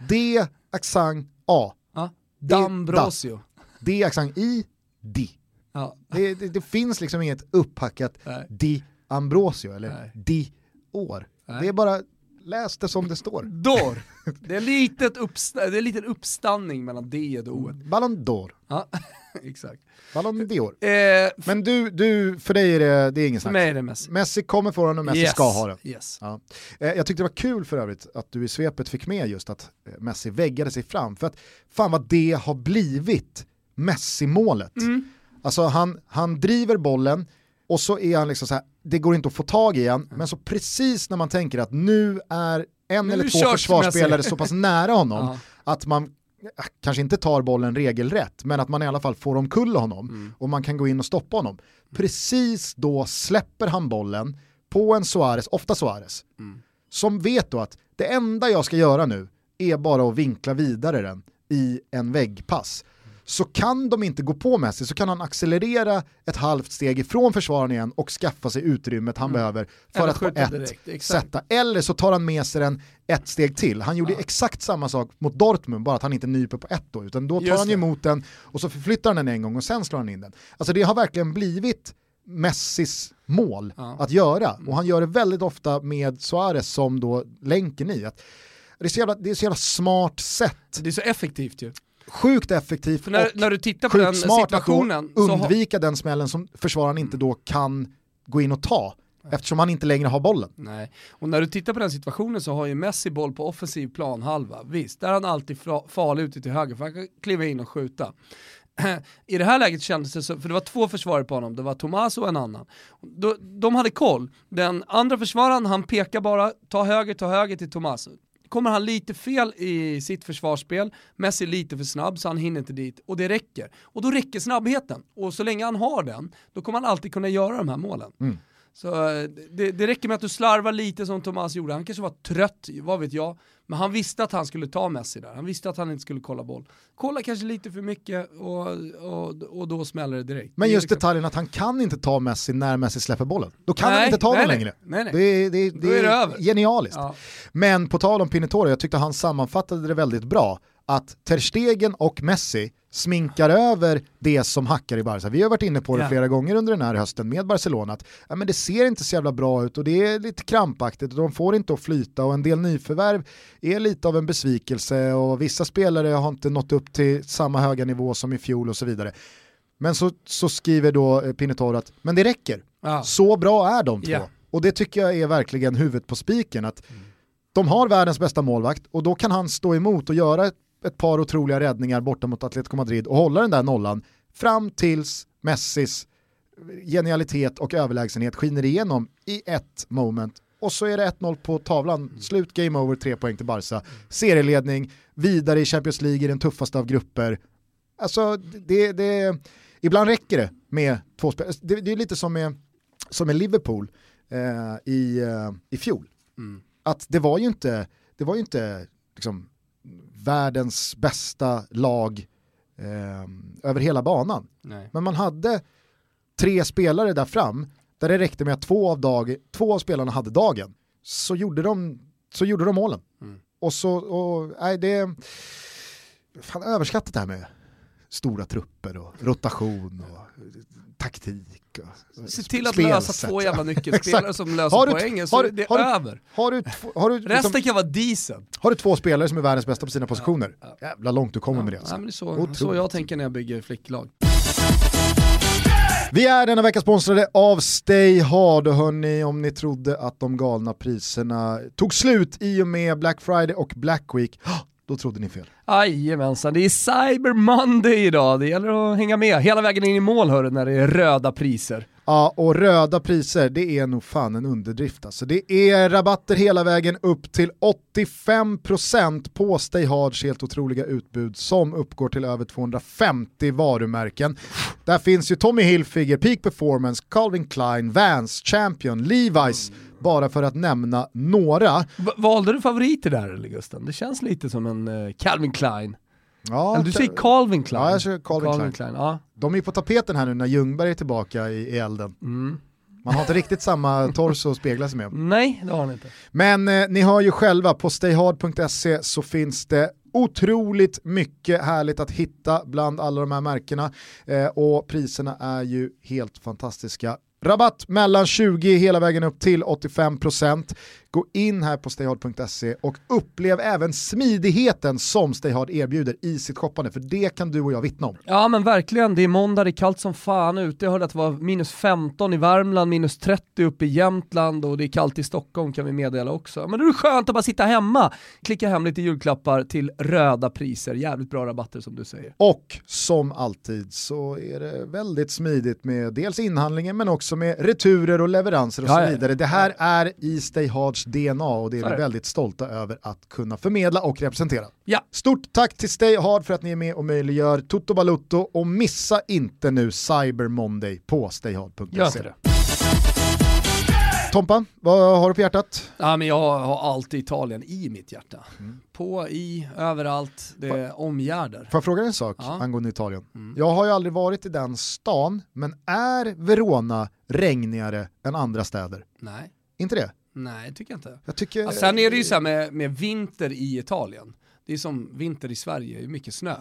D, accent A. Ja. Dambrosio. D, accent I, D. Ja. Det, det, det, finns liksom inget upphackat Nej. Di Ambrosio eller Nej. Di år. Nej. Det är bara läs det som det står. Dor. Det är, litet uppst det är en liten uppstanning mellan D och O. Ballon d'Or. Ja, exakt. Ballon d'Or. Eh, Men du, du, för dig är det, det är ingen snack. För mig är det Messi. Messi kommer få den och Messi yes. ska ha den. Yes. Ja. Eh, jag tyckte det var kul för övrigt att du i svepet fick med just att eh, Messi väggade sig fram. För att fan vad det har blivit Messi-målet. Mm. Alltså han, han driver bollen och så är han liksom så här, det går inte att få tag i han, men så precis när man tänker att nu är en nu eller två försvarsspelare så pass nära honom uh att man kanske inte tar bollen regelrätt, men att man i alla fall får omkull honom mm. och man kan gå in och stoppa honom. Precis då släpper han bollen på en Suarez, ofta Suarez, mm. som vet då att det enda jag ska göra nu är bara att vinkla vidare den i en väggpass så kan de inte gå på Messi så kan han accelerera ett halvt steg ifrån försvararen igen och skaffa sig utrymmet han mm. behöver för Eller att på ett direkt, sätta. Eller så tar han med sig den ett steg till. Han gjorde ja. exakt samma sak mot Dortmund, bara att han inte nyper på ett då, utan då tar Just han ju emot den och så förflyttar han den en gång och sen slår han in den. Alltså det har verkligen blivit Messis mål Ja. att göra. Och han gör det väldigt ofta med Suarez som då länken i. Att det, är så jävla, det är så jävla smart sätt, Det är så effektivt ju. Sjukt effektivt när, och när du tittar på den smart att situationen så har, undvika den smällen som försvararen inte då kan gå in och ta. Eftersom han inte längre har bollen. Nej, och när du tittar på den situationen så har ju Messi boll på offensiv planhalva. Visst, där är han alltid farlig ute till höger för han kan kliva in och skjuta. I det här läget kändes det så, för det var två försvarare på honom, det var Tomas och en annan. Då, de hade koll. Den andra försvararen, han pekar bara, ta höger, ta höger till Tomas. Kommer han lite fel i sitt försvarsspel, Messi är lite för snabb så han hinner inte dit, och det räcker. Och då räcker snabbheten, och så länge han har den, då kommer han alltid kunna göra de här målen. Mm. Så eh, det, det räcker med att du slarvar lite som Thomas gjorde, han kanske var trött, vad vet jag. Men han visste att han skulle ta Messi där, han visste att han inte skulle kolla boll. Kolla kanske lite för mycket och, och, och då smäller det direkt. Men är just liksom- detaljen att han kan inte ta Messi när Messi släpper bollen. Då kan han Nej, inte ta nej, den nej. längre. Nej, nej. Det är, det är, det är det är över. genialiskt. Ja. Men på tal om Pinotoro, jag tyckte han sammanfattade det väldigt bra. Att Ter Stegen och Messi sminkar över det som hackar i Barca. Vi har varit inne på det Ja. flera gånger under den här hösten med Barcelona. Att, ja, men det ser inte så jävla bra ut och det är lite krampaktigt och de får inte att flyta och en del nyförvärv är lite av en besvikelse och vissa spelare har inte nått upp till samma höga nivå som i fjol och så vidare. Men så, så skriver då eh, Pinotoro att men det räcker. Ja. Så bra är de två. Ja. Och det tycker jag är verkligen huvudet på spiken. Att de har världens bästa målvakt och då kan han stå emot och göra ett, ett par otroliga räddningar borta mot Atletico Madrid och hålla den där nollan fram tills Messis genialitet och överlägsenhet skiner igenom i ett moment. Och så är det 1-0 på tavlan, slut, game over, tre poäng till Barca. Serieledning, vidare i Champions League i den tuffaste av grupper. Alltså, det, det, ibland räcker det med två spelare. Det, det är lite som med, som med Liverpool eh, i, eh, i fjol. Mm. Att det var ju inte, det var ju inte liksom, världens bästa lag eh, över hela banan. Nej. Men man hade tre spelare där fram, där det räckte med att två av, dag, två av spelarna hade dagen. Så gjorde de, så gjorde de målen. Mm. Och så, och, nej det, fan överskattat det här med stora trupper och rotation och taktik. Och Se till att lösa två jävla nyckelspelare som löser Har du- poängen så har- är det har du- över. Har du, två- har, du, Resten liksom, kan vara decent. har du två spelare som är världens bästa på sina positioner, ja. jävla långt du kommer Ja, med det. Alltså. nej, men det är så, så jag tänker när jag bygger flicklag. Vi är denna vecka sponsrade av Stay Hard och hörni, om ni trodde att de galna priserna tog slut i och med Black Friday och Black Week, då trodde ni fel. Jajamensan, det är Cyber Monday idag. Det gäller att hänga med hela vägen in i mål hörru, när det är röda priser. Ja, och röda priser, det är nog fan en underdrift alltså. Det är rabatter hela vägen upp till 85% på Stay Hards helt otroliga utbud som uppgår till över 250 varumärken. Där finns ju Tommy Hilfiger, Peak Performance, Calvin Klein, Vans, Champion, Levi's, bara för att nämna några. V- valde du favoriter där eller Gusten? Det känns lite som en eh, Calvin Klein. Ja, eller du säger Calvin Klein. Ja, jag säger Calvin Klein. ja. De är på tapeten här nu när Ljungberg är tillbaka i, i elden. Mm. Man har inte riktigt samma torso att spegla sig med. Nej, det har han inte. Men eh, ni hör ju själva, på stayhard.se så finns det otroligt mycket härligt att hitta bland alla de här märkena eh, och priserna är ju helt fantastiska. Rabatt mellan 20 hela vägen upp till 85%. Gå in här på stayhard.se och upplev även smidigheten som Stayhard erbjuder i sitt shoppande, för det kan du och jag vittna om. Ja men verkligen, det är måndag, det är kallt som fan ute. Jag hörde att det var minus 15 i Värmland, minus 30 uppe i Jämtland och det är kallt i Stockholm kan vi meddela också. Men det är skönt att bara sitta hemma, klicka hem lite julklappar till röda priser, jävligt bra rabatter som du säger. Och som alltid så är det väldigt smidigt med dels inhandlingen men också med returer och leveranser och Ja, så ja. vidare. Det här är i Stay DNA och det är vi är väldigt stolta över att kunna förmedla och representera. Ja. Stort tack till Stay Hard för att ni är med och möjliggör Toto Balutto och missa inte nu Cyber Monday på stayhard.se. Tompa, vad har du på hjärtat? Ja, men jag har alltid Italien i mitt hjärta. Mm. På, i, överallt, det omgärdar. Får jag fråga en sak Ja. angående Italien? Mm. Jag har ju aldrig varit i den stan, men är Verona regnigare än andra städer? Nej, Inte det? Nej tycker jag inte. Jag tycker... Ja, sen är det ju så här med, med vinter i Italien. Det är som vinter i Sverige, det är mycket snö.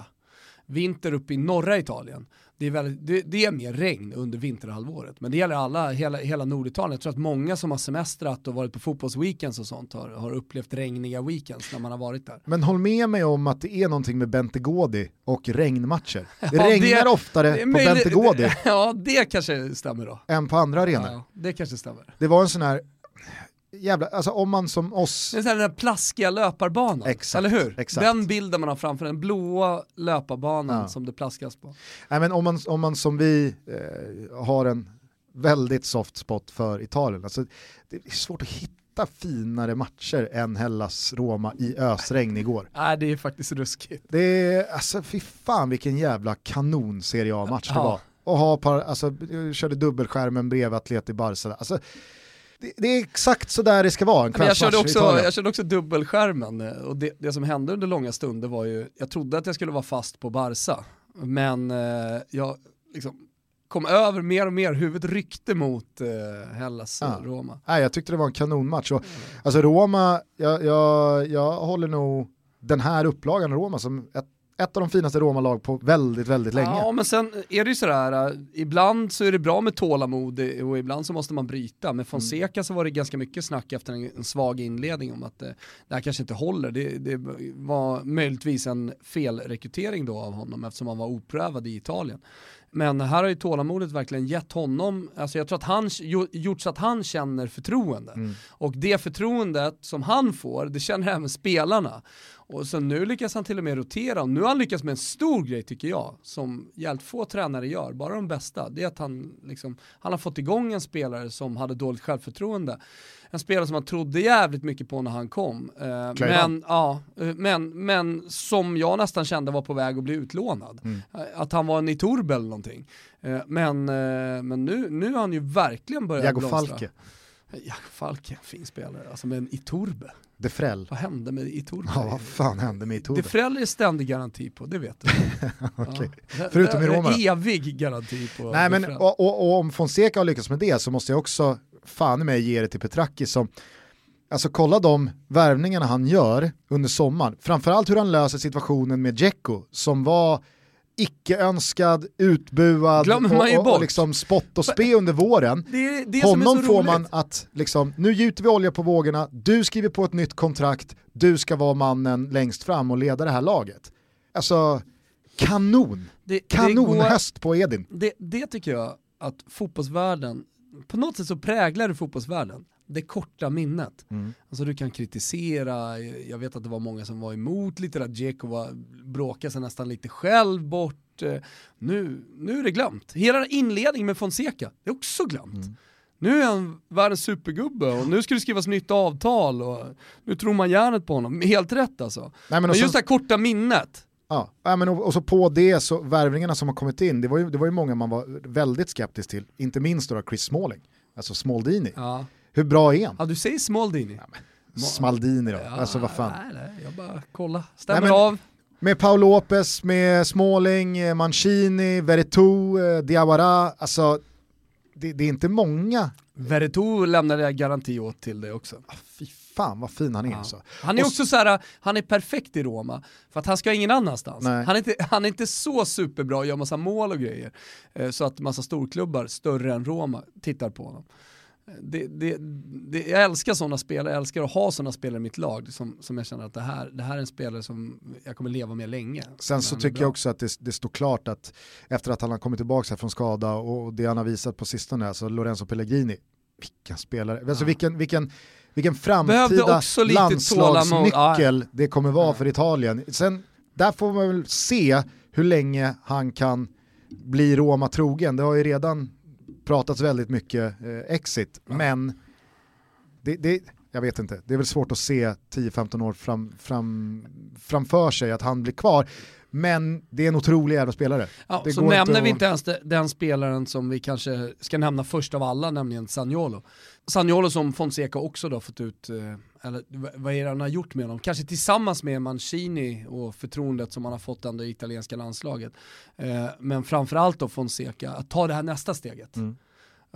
vinter uppe i norra Italien. Det är, väldigt, det, det är mer regn under vinterhalvåret, men det gäller alla, hela, hela Norditalien. Jag tror att många som har semestrat och varit på fotbollsweekends och sånt har, har upplevt regniga weekends när man har varit där. Men håll med mig om att det är någonting med Bente Godi och regnmatcher. Det Ja, regnar det- oftare Det på möjligt- Bente Godi Ja, det kanske stämmer då. än på andra arenor. Ja, det kanske stämmer. Det var en sån här, jävla, alltså om man som oss, Det är den här plaskiga löparbanan, Exakt, eller hur? exakt. Den bilden man har framför den blåa löparbanan Ja. som det plaskas på. nej men om man, om man som vi eh, har en väldigt soft spot för Italien, alltså, det är svårt att hitta finare matcher än Hellas-Roma i ösregn igår. Nej, det är faktiskt ruskigt. Det är, alltså fy fan vilken jävla kanon Serie A-match det Ja. var. Och ha par, alltså, körde dubbelskärmen bredvid Atleti Barca. Alltså, det, det är exakt så där det ska vara, en jag, körde också, jag körde också dubbelskärmen eh, och det, det som hände under långa stunder var ju, jag trodde att jag skulle vara fast på Barca, men eh, jag liksom kom över mer och mer, huvudet ryckte mot eh, Hellas Ja. och Roma. Nej, jag tyckte det var en kanonmatch. Och, alltså Roma, jag, jag, jag håller nog den här upplagan av Roma som ett, ett av de finaste Roma-lag på väldigt, väldigt länge. Ja, men sen är det ju sådär, äh, ibland så är det bra med tålamod och ibland så måste man bryta. Med Fonseca så var det ganska mycket snack efter en, svag inledning om att eh, det här kanske inte håller. Det, det var möjligtvis en felrekrytering då av honom eftersom han var oprövad i Italien. Men här har ju tålamodet verkligen gett honom, alltså jag tror att han jo- gjort så att han känner förtroende. Mm. Och det förtroendet som han får, det känner även spelarna. Och så nu lyckas han till och med rotera, och nu har han lyckats med en stor grej tycker jag, som jävligt få tränare gör, bara de bästa. Det är att han, liksom, han har fått igång en spelare som hade dåligt självförtroende. En spelare som man trodde jävligt mycket på när han kom. Eh, men, ja, eh, men, men som jag nästan kände var på väg att bli utlånad. Mm. Eh, Att han var en Iturbe eller någonting. Eh, men eh, men nu, nu har han ju verkligen börjat Jago blomstra. Falke, Jago Falke, fin spelare. Alltså med en Iturbe. De Frell. Vad hände med Iturbe? Ja, vad fan hände med det Iturbe? Frell är ständig garanti på, det vet du. Okej. Ja. Förutom i Roma? Evig garanti på Nej, men, och, och, och om Fonseca har lyckats med det så måste jag också fan i mig ge det till Petracchi som Alltså kolla de värvningarna han gör under sommaren. Framförallt hur han löser situationen med Dzeko som var icke-önskad, utbuad och, och, liksom spott och spe under våren. det det Honom får roligt. man att liksom, nu gjuter vi olja på vågorna, du skriver på ett nytt kontrakt, du ska vara mannen längst fram och leda det här laget. Alltså, kanon! Det, Kanonhöst på Edin. det, det tycker jag att fotbollsvärlden, på något sätt så präglar det fotbollsvärlden. Det korta minnet. Mm. Alltså du kan kritisera, jag vet att det var många som var emot lite där Dzeko var, bråkade sig nästan lite själv bort. Nu, nu är det glömt. Hela inledningen med Fonseca, det är också glömt. Mm. Nu är han världens supergubbe och nu ska det skrivas nytt avtal och nu tror man järnet på honom. Helt rätt alltså. Nej, men Men just så- det här korta minnet, Ja, ja, men och, och så på det så värvningarna som har kommit in, det var ju, det var ju många man var väldigt skeptisk till, inte minst då Chris Smalling, alltså Smaldini. ja. Hur bra är han? ja du säger Smaldini. Smaldini då, Ja, alltså vad fan. Nej, nej, jag bara kolla. Stämmer Nej, men- av. Med Paul Lopez, med Smalling, eh, Mancini, Veretout, eh, Diawara, alltså det, det är inte många, Veretout lämnade jag garanti åt till det också. ah, fan vad fin han är Ja. alltså. Han är också så här, han är perfekt i Roma, för att han ska ingen annanstans. Nej. Han är, inte, han är inte så superbra och gör massa mål och grejer, eh, så att massa storklubbar större än Roma tittar på honom. Eh, Det, det, det, jag älskar sådana spelare, jag älskar att ha sådana spelare i mitt lag som, som jag känner att det här, det här är en spelare som jag kommer leva med länge. Sen så tycker jag också att det, det står klart att efter att han har kommit tillbaka här från skada och det han har visat på sistone, alltså Lorenzo Pellegrini, vilken spelare, alltså Ja. vilken, vilken, vilken framtida landslagsnyckel tålamod. det kommer vara Ja. för Italien. Sen, där får man väl se hur länge han kan bli Roma trogen. Det har ju redan pratats väldigt mycket eh, exit, men det, det, jag vet inte, det är väl svårt att se 10-15 år fram, fram, framför sig att han blir kvar. Men det är en otrolig jävla spelare. Ja, så nämner inte vi att- inte ens de- den spelaren som vi kanske ska nämna först av alla, nämligen Sagnolo. Sagnolo som Fonseca också då fått ut, eh, eller vad är det han har gjort med honom? Kanske tillsammans med Mancini och förtroendet som han har fått ändå i italienska landslaget. Eh, Men framförallt då Fonseca, att ta det här nästa steget. Mm.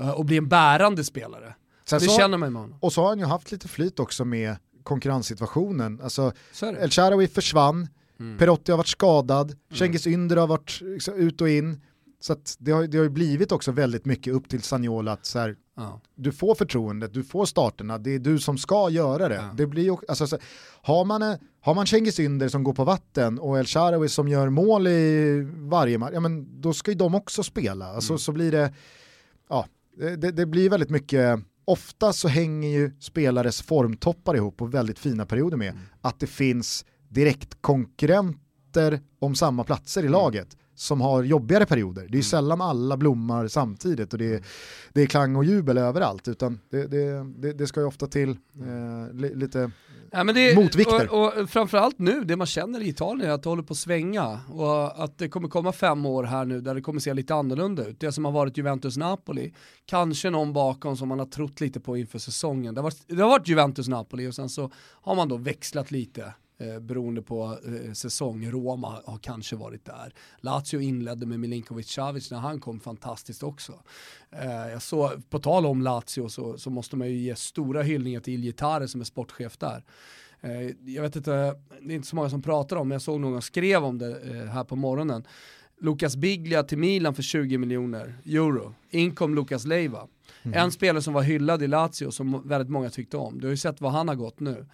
Eh, Och bli en bärande spelare. Sen det så, känner man med honom. och så har han ju haft lite flyt också med konkurrenssituationen. Alltså. El Shaarawy försvann, Mm. Perotti har varit skadad, mm. Cengiz Ynder har varit liksom, ut och in. Så det har, det har ju blivit också väldigt mycket upp till Sagnola att så här, ja. du får förtroendet, du får starterna, det är du som ska göra det. Ja. det blir alltså, så, har, man, har man Cengiz Ynder som går på vatten och El Sharawi som gör mål i varje match, ja men då ska ju de också spela. Alltså, mm. Så blir det, ja, det, det blir väldigt mycket ofta så hänger ju spelares formtoppar ihop på väldigt fina perioder med mm. att det finns direktkonkurrenter om samma platser i mm. laget som har jobbigare perioder. Det är ju mm. sällan alla blommar samtidigt och det är, det är klang och jubel överallt utan det, det, det, ska ju ofta till eh, li, lite ja, motvikter. Och, och framförallt nu, det man känner i Italien är att det håller på att svänga och att det kommer komma fem år här nu där det kommer se lite annorlunda ut. Det som har varit Juventus-Napoli, kanske någon bakom som man har trott lite på inför säsongen. Det har varit, det har varit Juventus-Napoli och sen så har man då växlat lite eh, beroende på eh, säsong. Roma har kanske varit där. Lazio inledde med Milinkovic Savic när han kom fantastiskt också. Eh, jag såg, på tal om Lazio så, så måste man ju ge stora hyllningar till Iljetare som är sportchef där. Eh, jag vet inte, det är inte så många som pratar om, men jag såg någon skrev om det eh, här på morgonen. Lucas Biglia till Milan för 20 miljoner euro. Inkom Lucas Leiva. Mm. En spelare som var hyllad i Lazio som väldigt många tyckte om. Du har ju sett vad han har gått nu.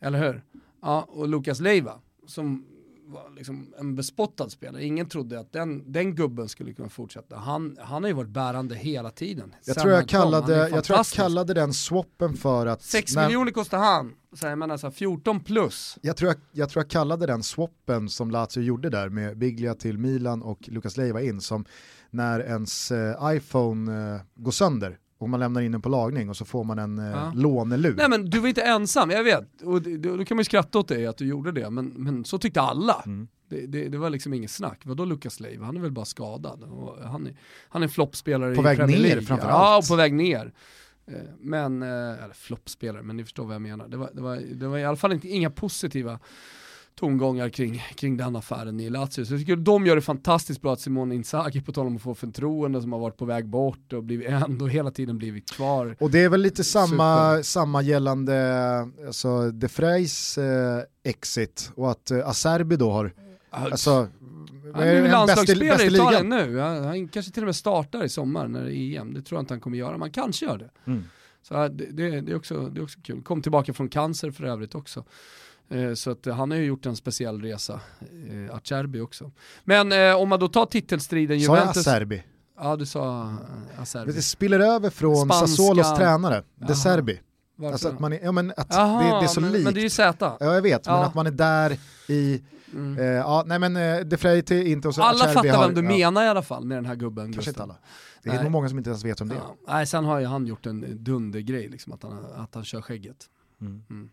Eller hur? Ja, och Lukas Leiva, som var liksom en bespottad spelare. Ingen trodde att den, den gubben skulle kunna fortsätta. Han, han har ju varit bärande hela tiden. Jag tror jag, kallade, jag tror jag kallade den swappen för att... 6 när... miljoner kostar han, så jag menar så 14 plus. Jag tror jag, jag tror jag kallade den swappen som Lazio gjorde där med Biglia till Milan och Lukas Leiva in som när ens eh, iPhone eh, går sönder och man lämnar in den på lagning och så får man en eh, ja. lånelur. Nej men du var inte ensam, jag vet. Och då kan man ju skratta åt dig att du gjorde det, men, men så tyckte alla. Mm. Det, det, det, var liksom inget snack. Vadå Lucas Leiva? Han är väl bara skadad. Och han, är, han är en floppspelare i Premier League. På väg ner framförallt. Ja, och på väg ner. Eh, men, eh, eller floppspelare, men ni förstår vad jag menar. Det var, det var, det var i alla fall inte, inga positiva tongångar kring, kring den affären i Lazio. Så jag tycker de gör det fantastiskt bra att Simone Inzaghi, på tal om att få förtroende, som har varit på väg bort och blivit ändå hela tiden blivit kvar. Och det är väl lite samma, samma gällande alltså, De Freys eh, exit och att eh, Acerbi då har, alltså, han är väl landslagsspelare i Italien nu, han kanske till och med startar i sommar när det är EM, det tror jag inte han kommer göra, man kanske gör det. Mm. Så det, det, det, är också, det är också kul. Kom tillbaka från cancer för övrigt också. Eh, så att han har ju gjort en speciell resa, eh, Acerbi också. Men eh, om man då tar titelstriden Juventus... Sa jag Acerbi? Ja du sa Acerbi. Det spiller över från Spanska... Sassuolos tränare, De Serbi. Alltså att man är, ja, men att Aha, det, det, är så men, likt. Men det är ju Z. Ja jag vet, ja. men att man är där i, mm. eh, ja nej men eh, De Frey till inte och så Alla Acerbi fattar har, vem du ja. menar i alla fall med den här gubben. Kanske inte alla. Det är nej. nog många som inte ens vet om det är. Nej sen har ju han gjort en dundergrej, liksom, att, han, att han kör skägget. Mm. Mm.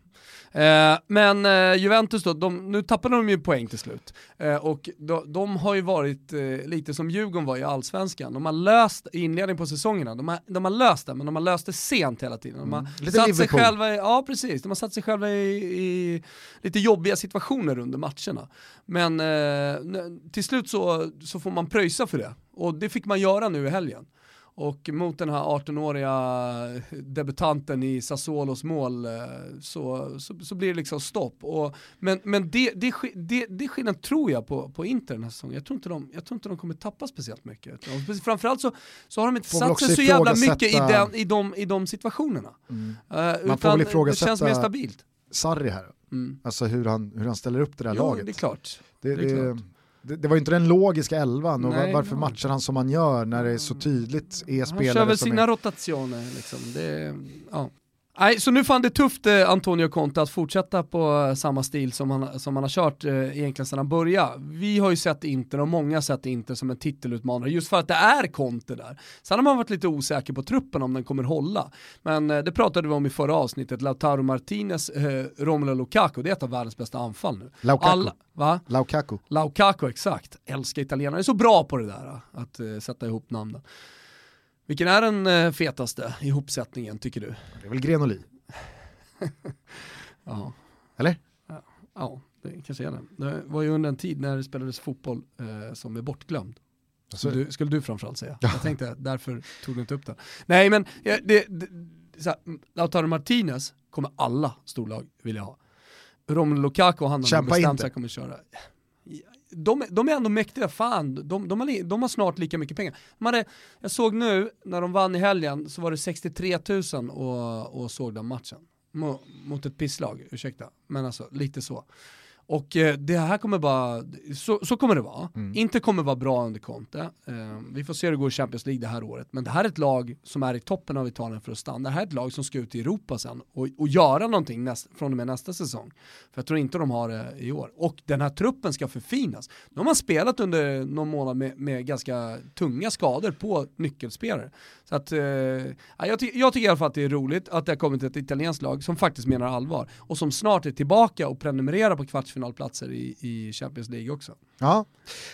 Eh, men eh, Juventus då, de, nu tappade de ju poäng till slut. Eh, och de, de, har ju varit eh, lite som Djurgården var i allsvenskan. De har löst inledningen på säsongerna, de har, de har löst det, men de har löst det sent hela tiden. De har mm. satt sig själva i, ja precis, de har satt sig själva i, i lite jobbiga situationer under matcherna. Men eh, till slut så, så får man pröjsa för det. Och det fick man göra nu i helgen. Och mot den här 18-åriga debutanten i Sassuolos mål eh, så, så, så, blir det liksom stopp. Och, men men det, det, det, det är skillnad tror jag på, på Inter den här säsongen. Jag tror, inte de, jag tror inte de kommer tappa speciellt mycket. Framförallt så, så har de inte satt sig så jävla mycket i, den, i, de, i de situationerna. Mm. Uh, Man får väl ifrågasätta det känns mer stabilt. Sarri här. Mm. Alltså hur han, hur han ställer upp det där jo, laget. Det är klart. Det, det, är klart det, det, var ju inte den logiska elvan och Nej, varför matchar han som han gör när det är så tydligt är spelare Han kör väl sina är... rotationer liksom. Det, ja. Nej, så nu fann det tufft eh, Antonio Conte att fortsätta på eh, samma stil som han, som han har kört eh, egentligen sedan han började. Vi har ju sett Inter och många har sett Inter som en titelutmanare just för att det är Conte där. Sen har man varit lite osäker på truppen om den kommer hålla. Men eh, det pratade vi om i förra avsnittet, Lautaro Martinez, eh, Romelu Lukaku, det är ett av världens bästa anfall nu. Lukaku. Alla, va? Lukaku. Lukaku, exakt. Älskar italienare, är så bra på det där, att eh, sätta ihop namnen. Vilken är den eh, fetaste ihopsättningen tycker du? Det är väl Grenoli. ja. Eller? Ja, det kanske är det. Det var ju under en tid när det spelades fotboll eh, som är bortglömd. Alltså, du, skulle du framförallt säga. Ja. Jag tänkte, därför tog du inte upp den. Nej men, det, det, Lautaro Martinez kommer alla storlag vilja ha. Romelu Lukaku, han har bestämt sig att kommer köra. De, de är ändå mäktiga, fan, de, de, har, de har snart lika mycket pengar. De hade, jag såg nu, när de vann i helgen, så var det 63 000 och, och såg den matchen. Mot ett pisslag, ursäkta. Men alltså, lite så. Och eh, det här kommer bara, så, så kommer det vara. Inte kommer vara bra under Conte. Eh, vi får se hur det går i Champions League det här året. Men det här är ett lag som är i toppen av Italien för att stanna. Det här är ett lag som ska ut i Europa sen och, och göra någonting näst, från och med nästa säsong. För jag tror inte de har det i år. Och den här truppen ska förfinas. Nu har man spelat under någon månad med, med ganska tunga skador på nyckelspelare. Så att, eh, ja, jag, ty- jag tycker i alla fall att det är roligt att det har kommit ett italienskt lag som faktiskt menar allvar och som snart är tillbaka och prenumererar på kvartsfinalplatser i, i Champions League också. Ja.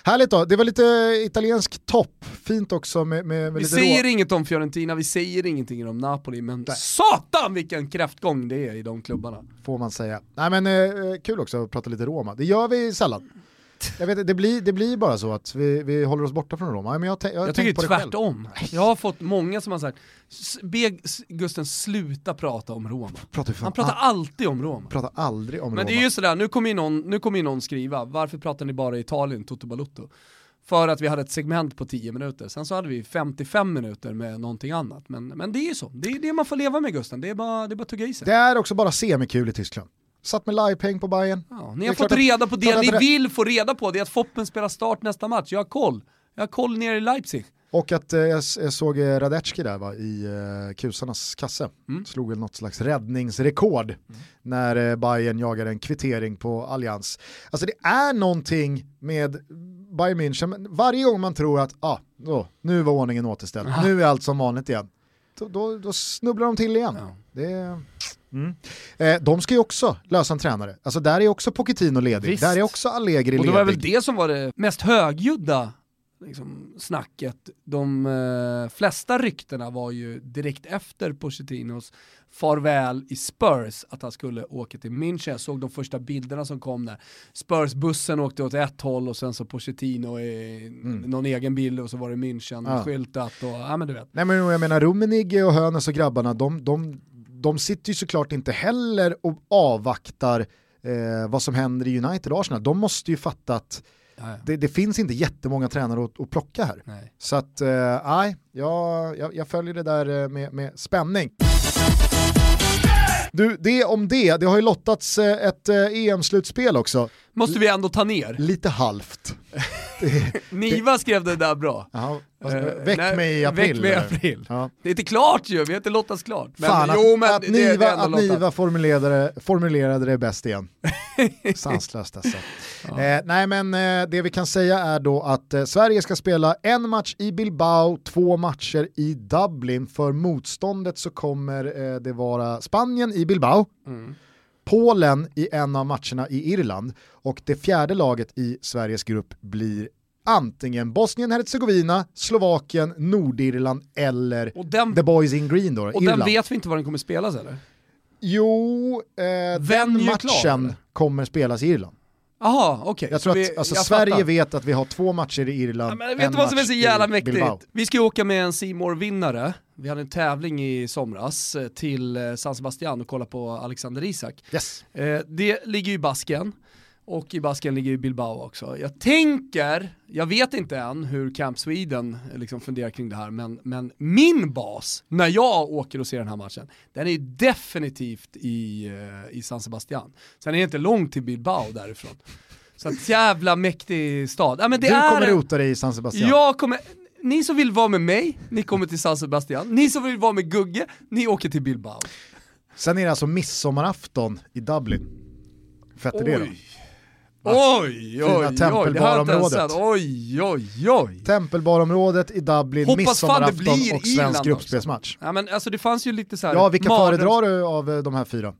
Härligt då, det var lite italiensk topp, fint också med, med, med Vi säger rå... inget om Fiorentina, vi säger ingenting om Napoli, men satan vilken kräftgång det är i de klubbarna. får man säga. Nej men eh, kul också att prata lite Roma, det gör vi sällan. Jag vet, det, blir, det blir bara så att vi, vi håller oss borta från Roma. Men jag, jag, Jag tycker det själv. tvärtom. Jag har fått många som har sagt, "S- be Gusten sluta prata om Roma. Pratar Han pratar all, alltid om Roma. pratar aldrig om Men Roma. det är ju sådär, nu kommer ju någon, nu kommer någon skriva, varför pratar ni bara Italien, Toto Balutto? För att vi hade ett segment på 10 minuter, sen så hade vi 55 minuter med någonting annat. Men, men det är ju så, det är det man får leva med Gusten, det är bara, det är bara att tugga i sig. Det är också bara semikul i Tyskland. Satt med livepeng på Bayern. Ja, ni Det har fått klart reda på det klart att ni det- vill få reda på, det är att Foppen spelar start nästa match, jag har koll. Jag har koll ner i Leipzig. Och att eh, jag, jag såg eh, Radecki där va, i eh, kusarnas kasse. Mm. Slog väl något slags räddningsrekord när eh, Bayern jagade en kvittering på Allians. Alltså det är någonting med Bayern München, men varje gång man tror att ah, då, nu var ordningen återställd, nu är allt som vanligt igen. Då, då, då snubblar de till igen. Ja. Det. Mm. eh, de ska ju också lösa en tränare. Alltså där är också Pochettino ledig, Visst. där är också Allegri Och det ledig. var väl det som var det mest högljudda liksom, snacket. De eh, flesta ryktena var ju direkt efter Pochettinos farväl i Spurs, att han skulle åka till München. Jag såg de första bilderna som kom där. Spurs-bussen åkte åt ett håll och sen så Pochettino i någon egen bild och så var det München Mm. Ja. skyltat och ja men du vet. Nej men jag menar Rummenigge och Hönes och grabbarna, de, de, de sitter ju såklart inte heller och avvaktar eh, vad som händer i United och Arsenal. De måste ju fatta att det, det finns inte jättemånga tränare att, att plocka här. Nej. Så att, eh, nej, jag, jag, jag följer det där eh, med, med spänning. Du, det om det, det har ju lottats eh, ett eh, EM-slutspel också, Måste vi ändå ta ner. lite halvt. Det, Niva skrev det där bra. jaha, Eh, väck nej, mig i april. Väck mig april. Ja. Det är inte klart ju, vi har inte lottats klart. Men, Fan, jo, att, men att det- Niva, att. Niva formulerade, formulerade det bäst igen. Sanslöst alltså. Eh, nej men eh, det vi kan säga är då att eh, Sverige ska spela en match i Bilbao, två matcher i Dublin. För motståndet så kommer eh, det vara Spanien i Bilbao, Mm. Polen i en av matcherna i Irland och det fjärde laget i Sveriges grupp blir antingen Bosnien-Hercegovina, Slovakien, Nordirland eller den, The Boys in Green då, och Irland. den vet vi inte var den kommer spelas eller? Jo, eh, den matchen klar, kommer spelas i Irland. Jaha, okej. Jag Så tror vi- att alltså, jag Sverige fattar. vet att vi har två matcher i Irland, Ja, men en vet du vad som är så jävla mäktigt? Bilbao. Vi ska ju åka med en C vinnare vi hade en tävling i somras eh, till eh, San Sebastian och kolla på Alexander Isak. Yes. Eh, det ligger ju i Basken, och i Basken ligger ju Bilbao också. Jag tänker, jag vet inte än hur Camp Sweden liksom funderar kring det här, men, men min bas, när jag åker och ser den här matchen, den är ju definitivt i, eh, i San Sebastian. Sen är det inte långt till Bilbao därifrån. Så att jävla mäktig stad. Ja, men det du är kommer en- rota dig i San Sebastian. jag kommer, ni som vill vara med mig, ni kommer till San Sebastian. Ni som vill vara med Gugge, ni åker till Bilbao. Sen är det alltså midsommarafton i Dublin. Fett är det då. Oj, oj, Fina oj, det har jag inte. Oj, oj, oj. Tempelbarområdet i Dublin, Hoppas det midsommarafton blir och svensk gruppspelsmatch. Ja, men alltså det fanns ju lite så här. Ja, vilka mardröms- föredrar du av eh, de här fyra?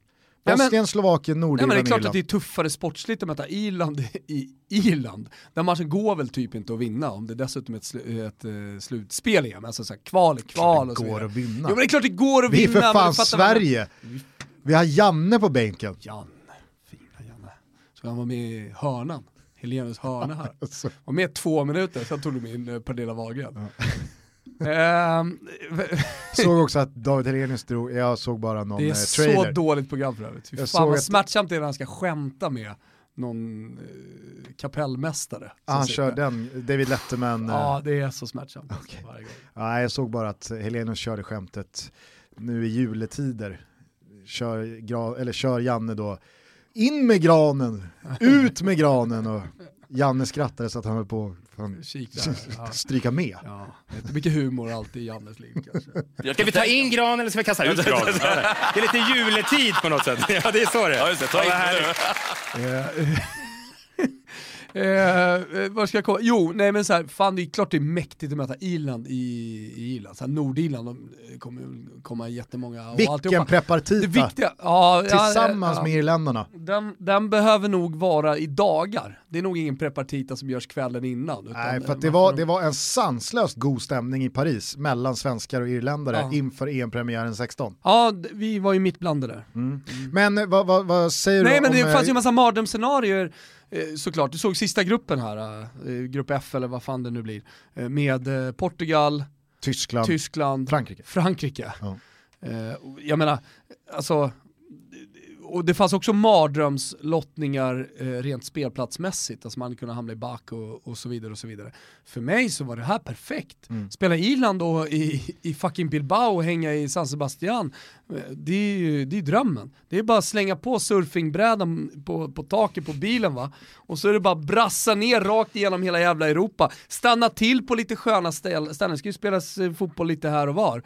Ja, men- Bosnien, Slovakien, Nej men Nordirland, det är klart att det är tuffare sportsligt att möta Irland i Irland. Den matchen går väl typ inte att vinna om det dessutom är ett, slu, ett uh, slutspel igen. Alltså så här, kval kval och så går vidare. att vinna. Jo men det är klart det går att Vi är vinna. för men fan Sverige. Vi har Janne på bänken. Janne. Så han var med i hörnan, Helenius hörna här. Alltså, Var med två minuter, sen tog de in eh, Pernilla Wahlgren. Ehm, Såg också att David Helenius drog, jag såg bara någon det är eh, så trailer. dåligt program för övrigt. Fy Jag fan vad att- smärtsamt det är när han ska skämta med någon eh, kapellmästare. Ah, han kör den, David Letterman. eh, Ja, det är så smärtsamt. Varje gång. Nej, jag såg bara att Helenius körde skämtet nu i juletider. Kör, eller kör Janne då, in med granen, ut med granen och Janne skrattade så att han höll på att stryka med. Ja, det är mycket humor alltid i Jannes liv kanske. Ska vi ta in granen eller ska vi kasta ut granen? Det är lite juletid på något sätt. Ja, det är så det är. Ja, just det. Ta in det. Eh, eh, vad ska jag komma? Jo, nej men så här, fan det är klart det är mäktigt att möta Irland i, i Irland. Så här, Nordirland, de eh, kommer komma jättemånga. och Vilken alltihopa. prepartita Det viktiga, ja, ja, tillsammans ja, med irländarna. Den, den behöver nog vara i dagar. Det är nog ingen prepartita som görs kvällen innan. Nej, för det var, det var en sanslöst god stämning i Paris mellan svenskar och irländare Ja. inför EM-premiären 16. Ja, vi var ju mitt bland det där. Men eh, vad, vad, vad säger Nej du men om... det eh, fanns ju en massa mardrömsscenarier såklart. Du såg sista gruppen här, eh, grupp F eller vad fan det nu blir, eh, med eh, Portugal, Tyskland, Tyskland, Frankrike. Frankrike. Ja. Eh, jag menar, alltså, och det fanns också mardrömslottningar eh, rent spelplatsmässigt, alltså man kunde hamna i back och, och så vidare och så vidare. För mig så var det här perfekt. Mm. Spela Irland och i, i fucking Bilbao och hänga i San Sebastian, eh, det är ju det är drömmen. Det är bara att slänga på surfingbrädan på, på taket på bilen va, och så är det bara brassa ner rakt igenom hela jävla Europa. Stanna till på lite sköna ställ- ställen, det ska ju spelas eh, fotboll lite här och var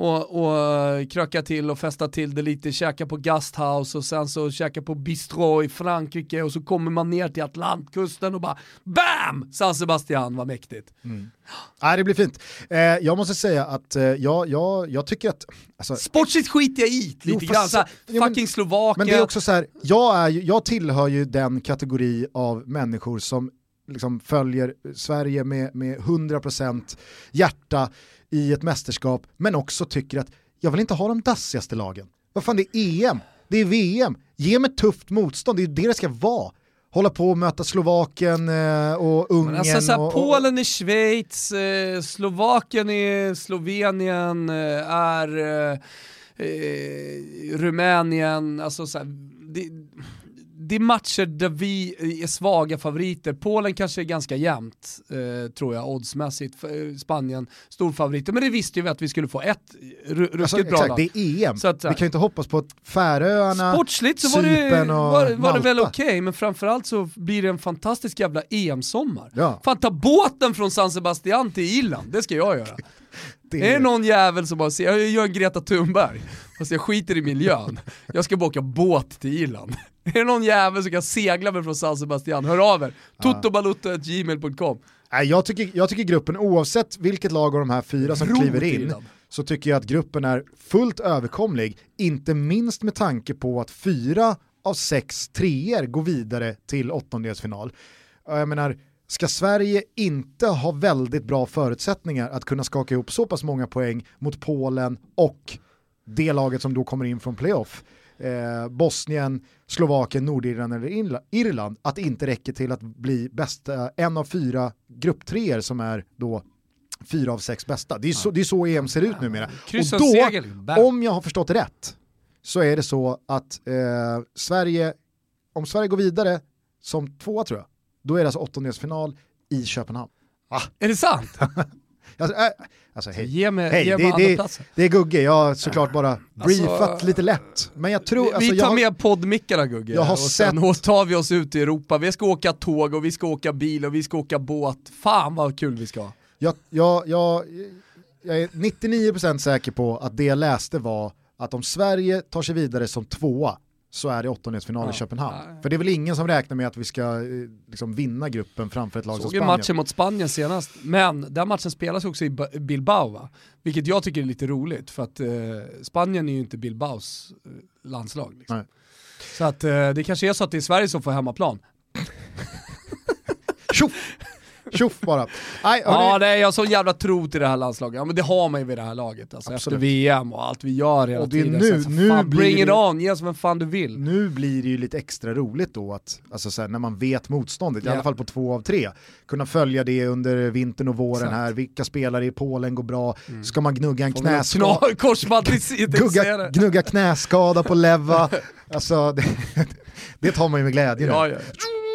och, och kröka till och festa till det lite, käka på Gasthouse och sen så käka på Bistro i Frankrike och så kommer man ner till Atlantkusten och bara BAM! San Sebastian, vad mäktigt. Nej, det blir fint. Eh, jag måste säga att eh, jag, jag, jag tycker att... Alltså, Sportsligt skiter jag i Jo, lite fast- grann, såhär, ja, fucking Slovakien. Men det är också så här, jag, är jag tillhör ju den kategori av människor som liksom följer Sverige med, med 100% hjärta i ett mästerskap, men också tycker att jag vill inte ha de dassigaste lagen. Vad fan, det är EM, det är VM, ge mig tufft motstånd, det är det det ska vara. Hålla på och möta Slovakien eh, och Ungern. Alltså, såhär, och, och, Polen är Schweiz, eh, Slovakien är Slovenien, eh, är eh, eh, Rumänien, alltså såhär, det, det är matcher där vi är svaga favoriter. Polen kanske är ganska jämnt, eh, tror jag, oddsmässigt. Eh, Spanien, storfavoriter. Men det visste vi att vi skulle få ett ru- ruskigt alltså, bra exakt, lag. det är EM, Så att, så vi kan ju inte hoppas på att Färöarna, Sportsligt så var det, var, var det väl okej, men framförallt så blir det en fantastisk jävla EM-sommar. Ja. Fan ta båten från San Sebastian till Irland, det ska jag göra. det Är det någon jävel som bara säger, jag gör en Greta Thunberg, fast jag skiter i miljön. Jag ska bara åka båt till Irland. Är det någon jävel som kan segla mig från San Sebastian, hör av er. Totobalutto.gmail.com Nej, jag, tycker, jag tycker gruppen, oavsett vilket lag av de här fyra som Ro kliver in, så tycker jag att gruppen är fullt överkomlig, inte minst med tanke på att fyra av sex treor går vidare till åttondelsfinal. Jag menar, ska Sverige inte ha väldigt bra förutsättningar att kunna skaka ihop så pass många poäng mot Polen och det laget som då kommer in från playoff, eh, Bosnien, Slovakien, Nordirland eller Irla- Irland, att det inte räcker till att bli bästa, en av fyra grupptreor som är då fyra av sex bästa. Det är så, det är så EM ser ut numera. Och då, om jag har förstått rätt, så är det så att eh, Sverige, om Sverige går vidare som tvåa tror jag, då är det alltså åttondelsfinal i Köpenhamn. Är det sant? Alltså, äh, alltså hej. Ge mig, Hej, ge det, mig andra det, platsen. det är Gugge, jag har såklart bara briefat lite lätt. Men jag tror, Vi- alltså, vi jag, tar har- med poddmickarna Gugge, Jag har och sen sett- tar vi oss ut i Europa. Vi ska åka tåg och vi ska åka bil och vi ska åka båt. Fan vad kul vi ska ha. jag, jag, jag, jag är 99% säker på att det jag läste var att om Sverige tar sig vidare som tvåa så är det åttondelsfinal Ja. i Köpenhamn. Ja. För det är väl ingen som räknar med att vi ska eh, liksom, vinna gruppen framför ett lag som Såg ju Spanien. matchen mot Spanien senast, men den matchen spelas också i Ba- Bilbao va? Vilket jag tycker är lite roligt för att eh, Spanien är ju inte Bilbaos eh, landslag. Liksom. Så att eh, det kanske är så att det är Sverige som får hemmaplan. Tjoff! Tjoff bara. Nej, Ja, nej, jag har sån jävla tro till det här landslaget. Ja, men det har man ju vid det här laget. Alltså, efter. VM och allt vi gör hela Och det är tiden. nu- så, nu fan, blir bring it on, ge oss vem fan du vill. nu blir det ju lite extra roligt då att, alltså så här, när man vet motståndet, i Ja. alla fall på två av tre, kunna följa det under vintern och våren Exakt. Mm. här, vilka spelare i Polen går bra, ska man gnugga en knäskada, gnugga, gnugga knäskada på Leva, alltså det, det tar man ju med glädje nu. Ja, ja.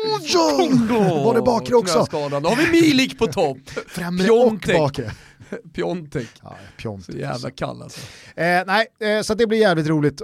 Oh, var det bakre också? Då har vi Milik på topp. Främre och bakre. Piontek. Ja, pjont. Så jävla kall alltså. Eh, nej, eh, så det blir jävligt roligt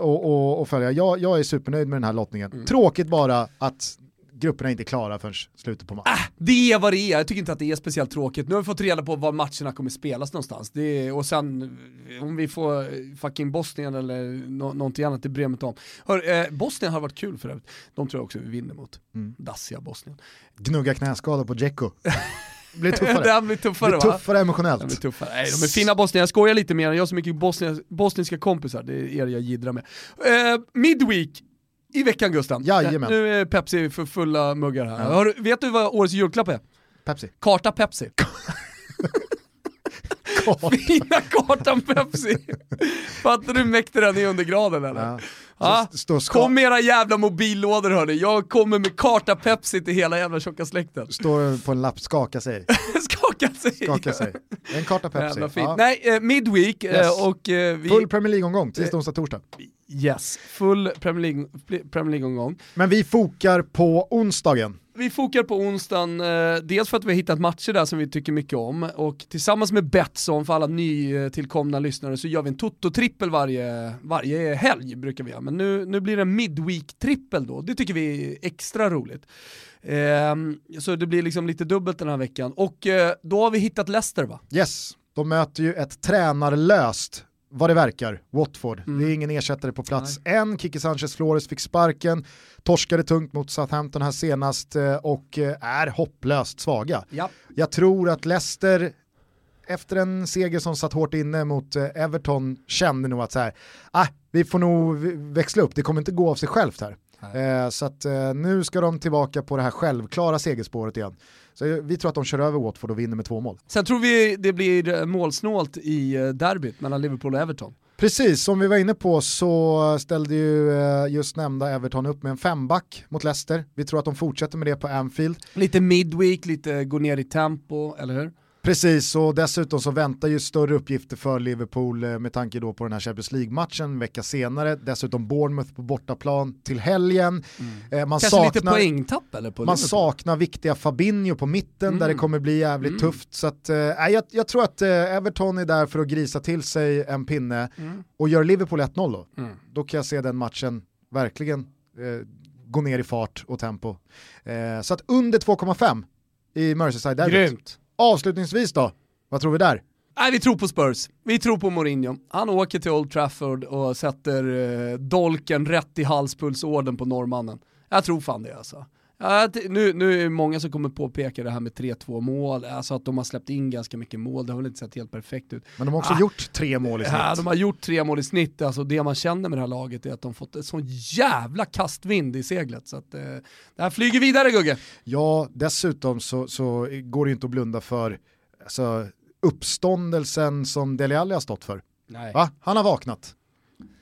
att följa. Jag, jag är supernöjd med den här lottningen. Mm. Tråkigt bara att grupperna inte är klara förrän slutet på mars. Det är vad det är, jag tycker inte att det är speciellt tråkigt. Nu har vi fått reda på var matcherna kommer spelas någonstans. Är, och sen om vi får eh, fucking Bosnien eller nå någonting annat, det bryr jag mig inte om. Hör, eh, Bosnien har varit kul för övrigt. De tror jag också vi vinner mot. Mm. Dassiga Bosnien. Gnugga knäskada på Dzeko. blir tuffare. här blir tuffare blir va? tuffare är emotionellt. tuffare. Nej, de är fina Bosnien. Jag skojar lite mer, jag har så mycket bosniska, bosniska kompisar, det är er jag jiddrar med. Eh, midweek i veckan Gusten. Jajamän. Nu är Pepsi för fulla muggar här. Ja. Du- vet du vad årets julklapp är? Pepsi. Karta Pepsi. Fina kartan Pepsi. Fattar du hur mäktig den är under graden eller? Ja. Ska, Kom med era jävla mobillådor hörni, jag kommer med karta Pepsi till hela jävla tjocka släkten. står på en lapp, skaka sig. Skaka sig. Skaka sig. En karta Pepsi. Ja. Nej, eh, midweek eh, Yes. och eh, vi... Full Premier League-omgång, tisdag, onsdag, torsdag. Yes, full Premier League-omgång. Men vi fokar på onsdagen. Vi fokar på onsdagen, eh, dels för att vi har hittat matcher där som vi tycker mycket om och tillsammans med Betsson för alla nytillkomna lyssnare så gör vi en Toto-trippel varje, varje helg brukar vi göra. Men nu, nu blir det en midweek-trippel då, det tycker vi är extra roligt. Eh, så det blir liksom lite dubbelt den här veckan. Och eh, då har vi hittat Leicester va? Yes, de möter ju ett tränarlöst, vad det verkar, Watford. Mm. Det är ingen ersättare på plats än. Kiki Sanchez Flores fick sparken, torskade tungt mot Southampton här senast eh, och eh, är hopplöst svaga. Ja. Jag tror att Leicester efter en seger som satt hårt inne mot eh, Everton kände nog att så här, ah, vi får nog växla upp, det kommer inte gå av sig självt här. Eh, så att eh, nu ska de tillbaka på det här självklara segerspåret igen. Så vi tror att de kör över Watford och vinner med två mål. Sen tror vi det blir eh, målsnålt i eh, derbyt mellan Liverpool och Everton. Precis, som vi var inne på så ställde ju eh, just nämnda Everton upp med en femback mot Leicester. Vi tror att de fortsätter med det på Anfield. Lite midweek, lite gå ner i tempo, eller hur? Precis, och dessutom så väntar ju större uppgifter för Liverpool eh, med tanke då på den här Champions League-matchen en vecka senare. Dessutom Bournemouth på bortaplan till helgen. Eh, Man, Kanske lite saknar, poängtapp eller? På man Liverpool? saknar viktiga Fabinho på mitten Mm. där det kommer bli jävligt Mm. tufft. Så att, nej, jag, jag tror att Everton är där för att grisa till sig en pinne Mm. och gör Liverpool 1-0 då. Mm. då kan jag se den matchen verkligen eh, gå ner i fart och tempo. Eh, så att under 2,5 i Merseyside-derbyt. Grymt. Avslutningsvis då, vad tror vi där? Nej, vi tror på Spurs. Vi tror på Mourinho. Han åker till Old Trafford och sätter eh, dolken rätt i halspulsådern på norrmannen. Jag tror fan det alltså. Ja, nu, nu är det många som kommer påpeka det här med 3-2 mål, alltså att de har släppt in ganska mycket mål, det har väl inte sett helt perfekt ut. Men de har också Ah. gjort tre mål i snitt. Ja, de har gjort tre mål i snitt, alltså det man känner med det här laget är att de fått en sån jävla kastvind i seglet. Så att, eh, det här flyger vidare Gugge. Ja, dessutom så, så går det inte att blunda för alltså, uppståndelsen som Dele Alli har stått för. Nej, Va? Han har vaknat.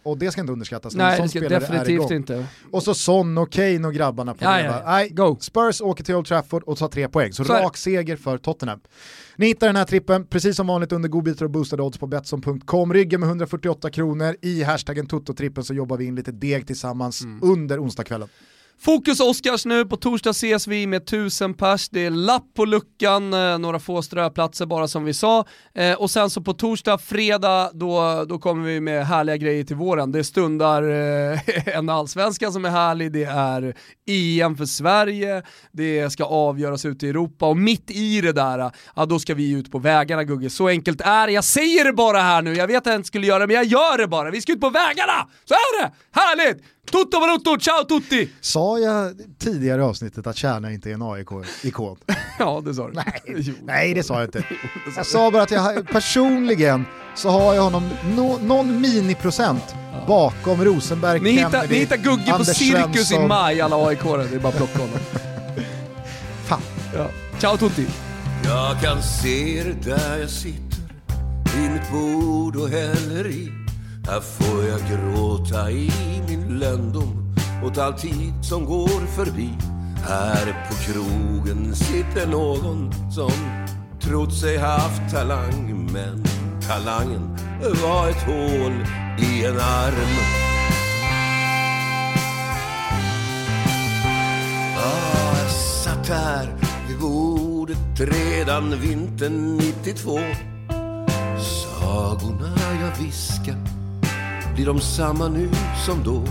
Och det ska inte underskattas Nej det ska definitivt inte. Och så Son och Kane och grabbarna på Ja. Nej, Go. Spurs åker till Old Trafford och tar tre poäng. Så, Så rak seger för Tottenham. Ni hittar den här trippen precis som vanligt under godbitar och boostade odds på Betsson.com. Ryggen med 148 kronor. I hashtaggen Toto-trippen så jobbar vi in lite deg tillsammans Mm. under onsdagskvällen. Fokus Oscars nu, på torsdag ses vi med 1000 pers, det är lapp på luckan, eh, några få ströplatser bara som vi sa. Eh, och sen så på torsdag, fredag, då, då kommer vi med härliga grejer till våren. Det stundar eh, en allsvenska som är härlig, det är EM för Sverige, det ska avgöras ute i Europa och mitt i det där, ja då ska vi ut på vägarna Gugge. Så enkelt är det, jag säger det bara här nu, jag vet att jag inte skulle göra det men jag gör det bara. Vi ska ut på vägarna! Så är det! Härligt! Tutto balutto, ciao tutti! Sa jag tidigare i avsnittet att Kärna inte är en AIK-ikon? Ja, det sa du. Nej, nej, det sa jag inte. Jag sa bara att jag personligen så har jag honom no, någon miniprocent bakom Rosenberg, Ni hittar, ni hittar Gugge på Cirkus i Svensson. maj, alla aik det är bara att plocka honom. Fan. Ja. Ciao tutti! Jag kan se det där jag sitter vid mitt bord och häller i. Här får jag gråta i min löndom åt all tid som går förbi. Här på krogen sitter någon som trott sig haft talang men talangen var ett hål i en arm. Ah, jag satt här vid bordet redan vintern 92 Sagorna jag viska blir de samma nu som då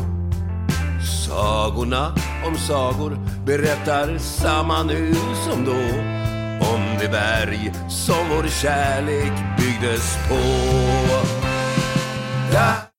Sagorna om sagor berättar samma nu som då Om det berg som vår kärlek byggdes på. Ja.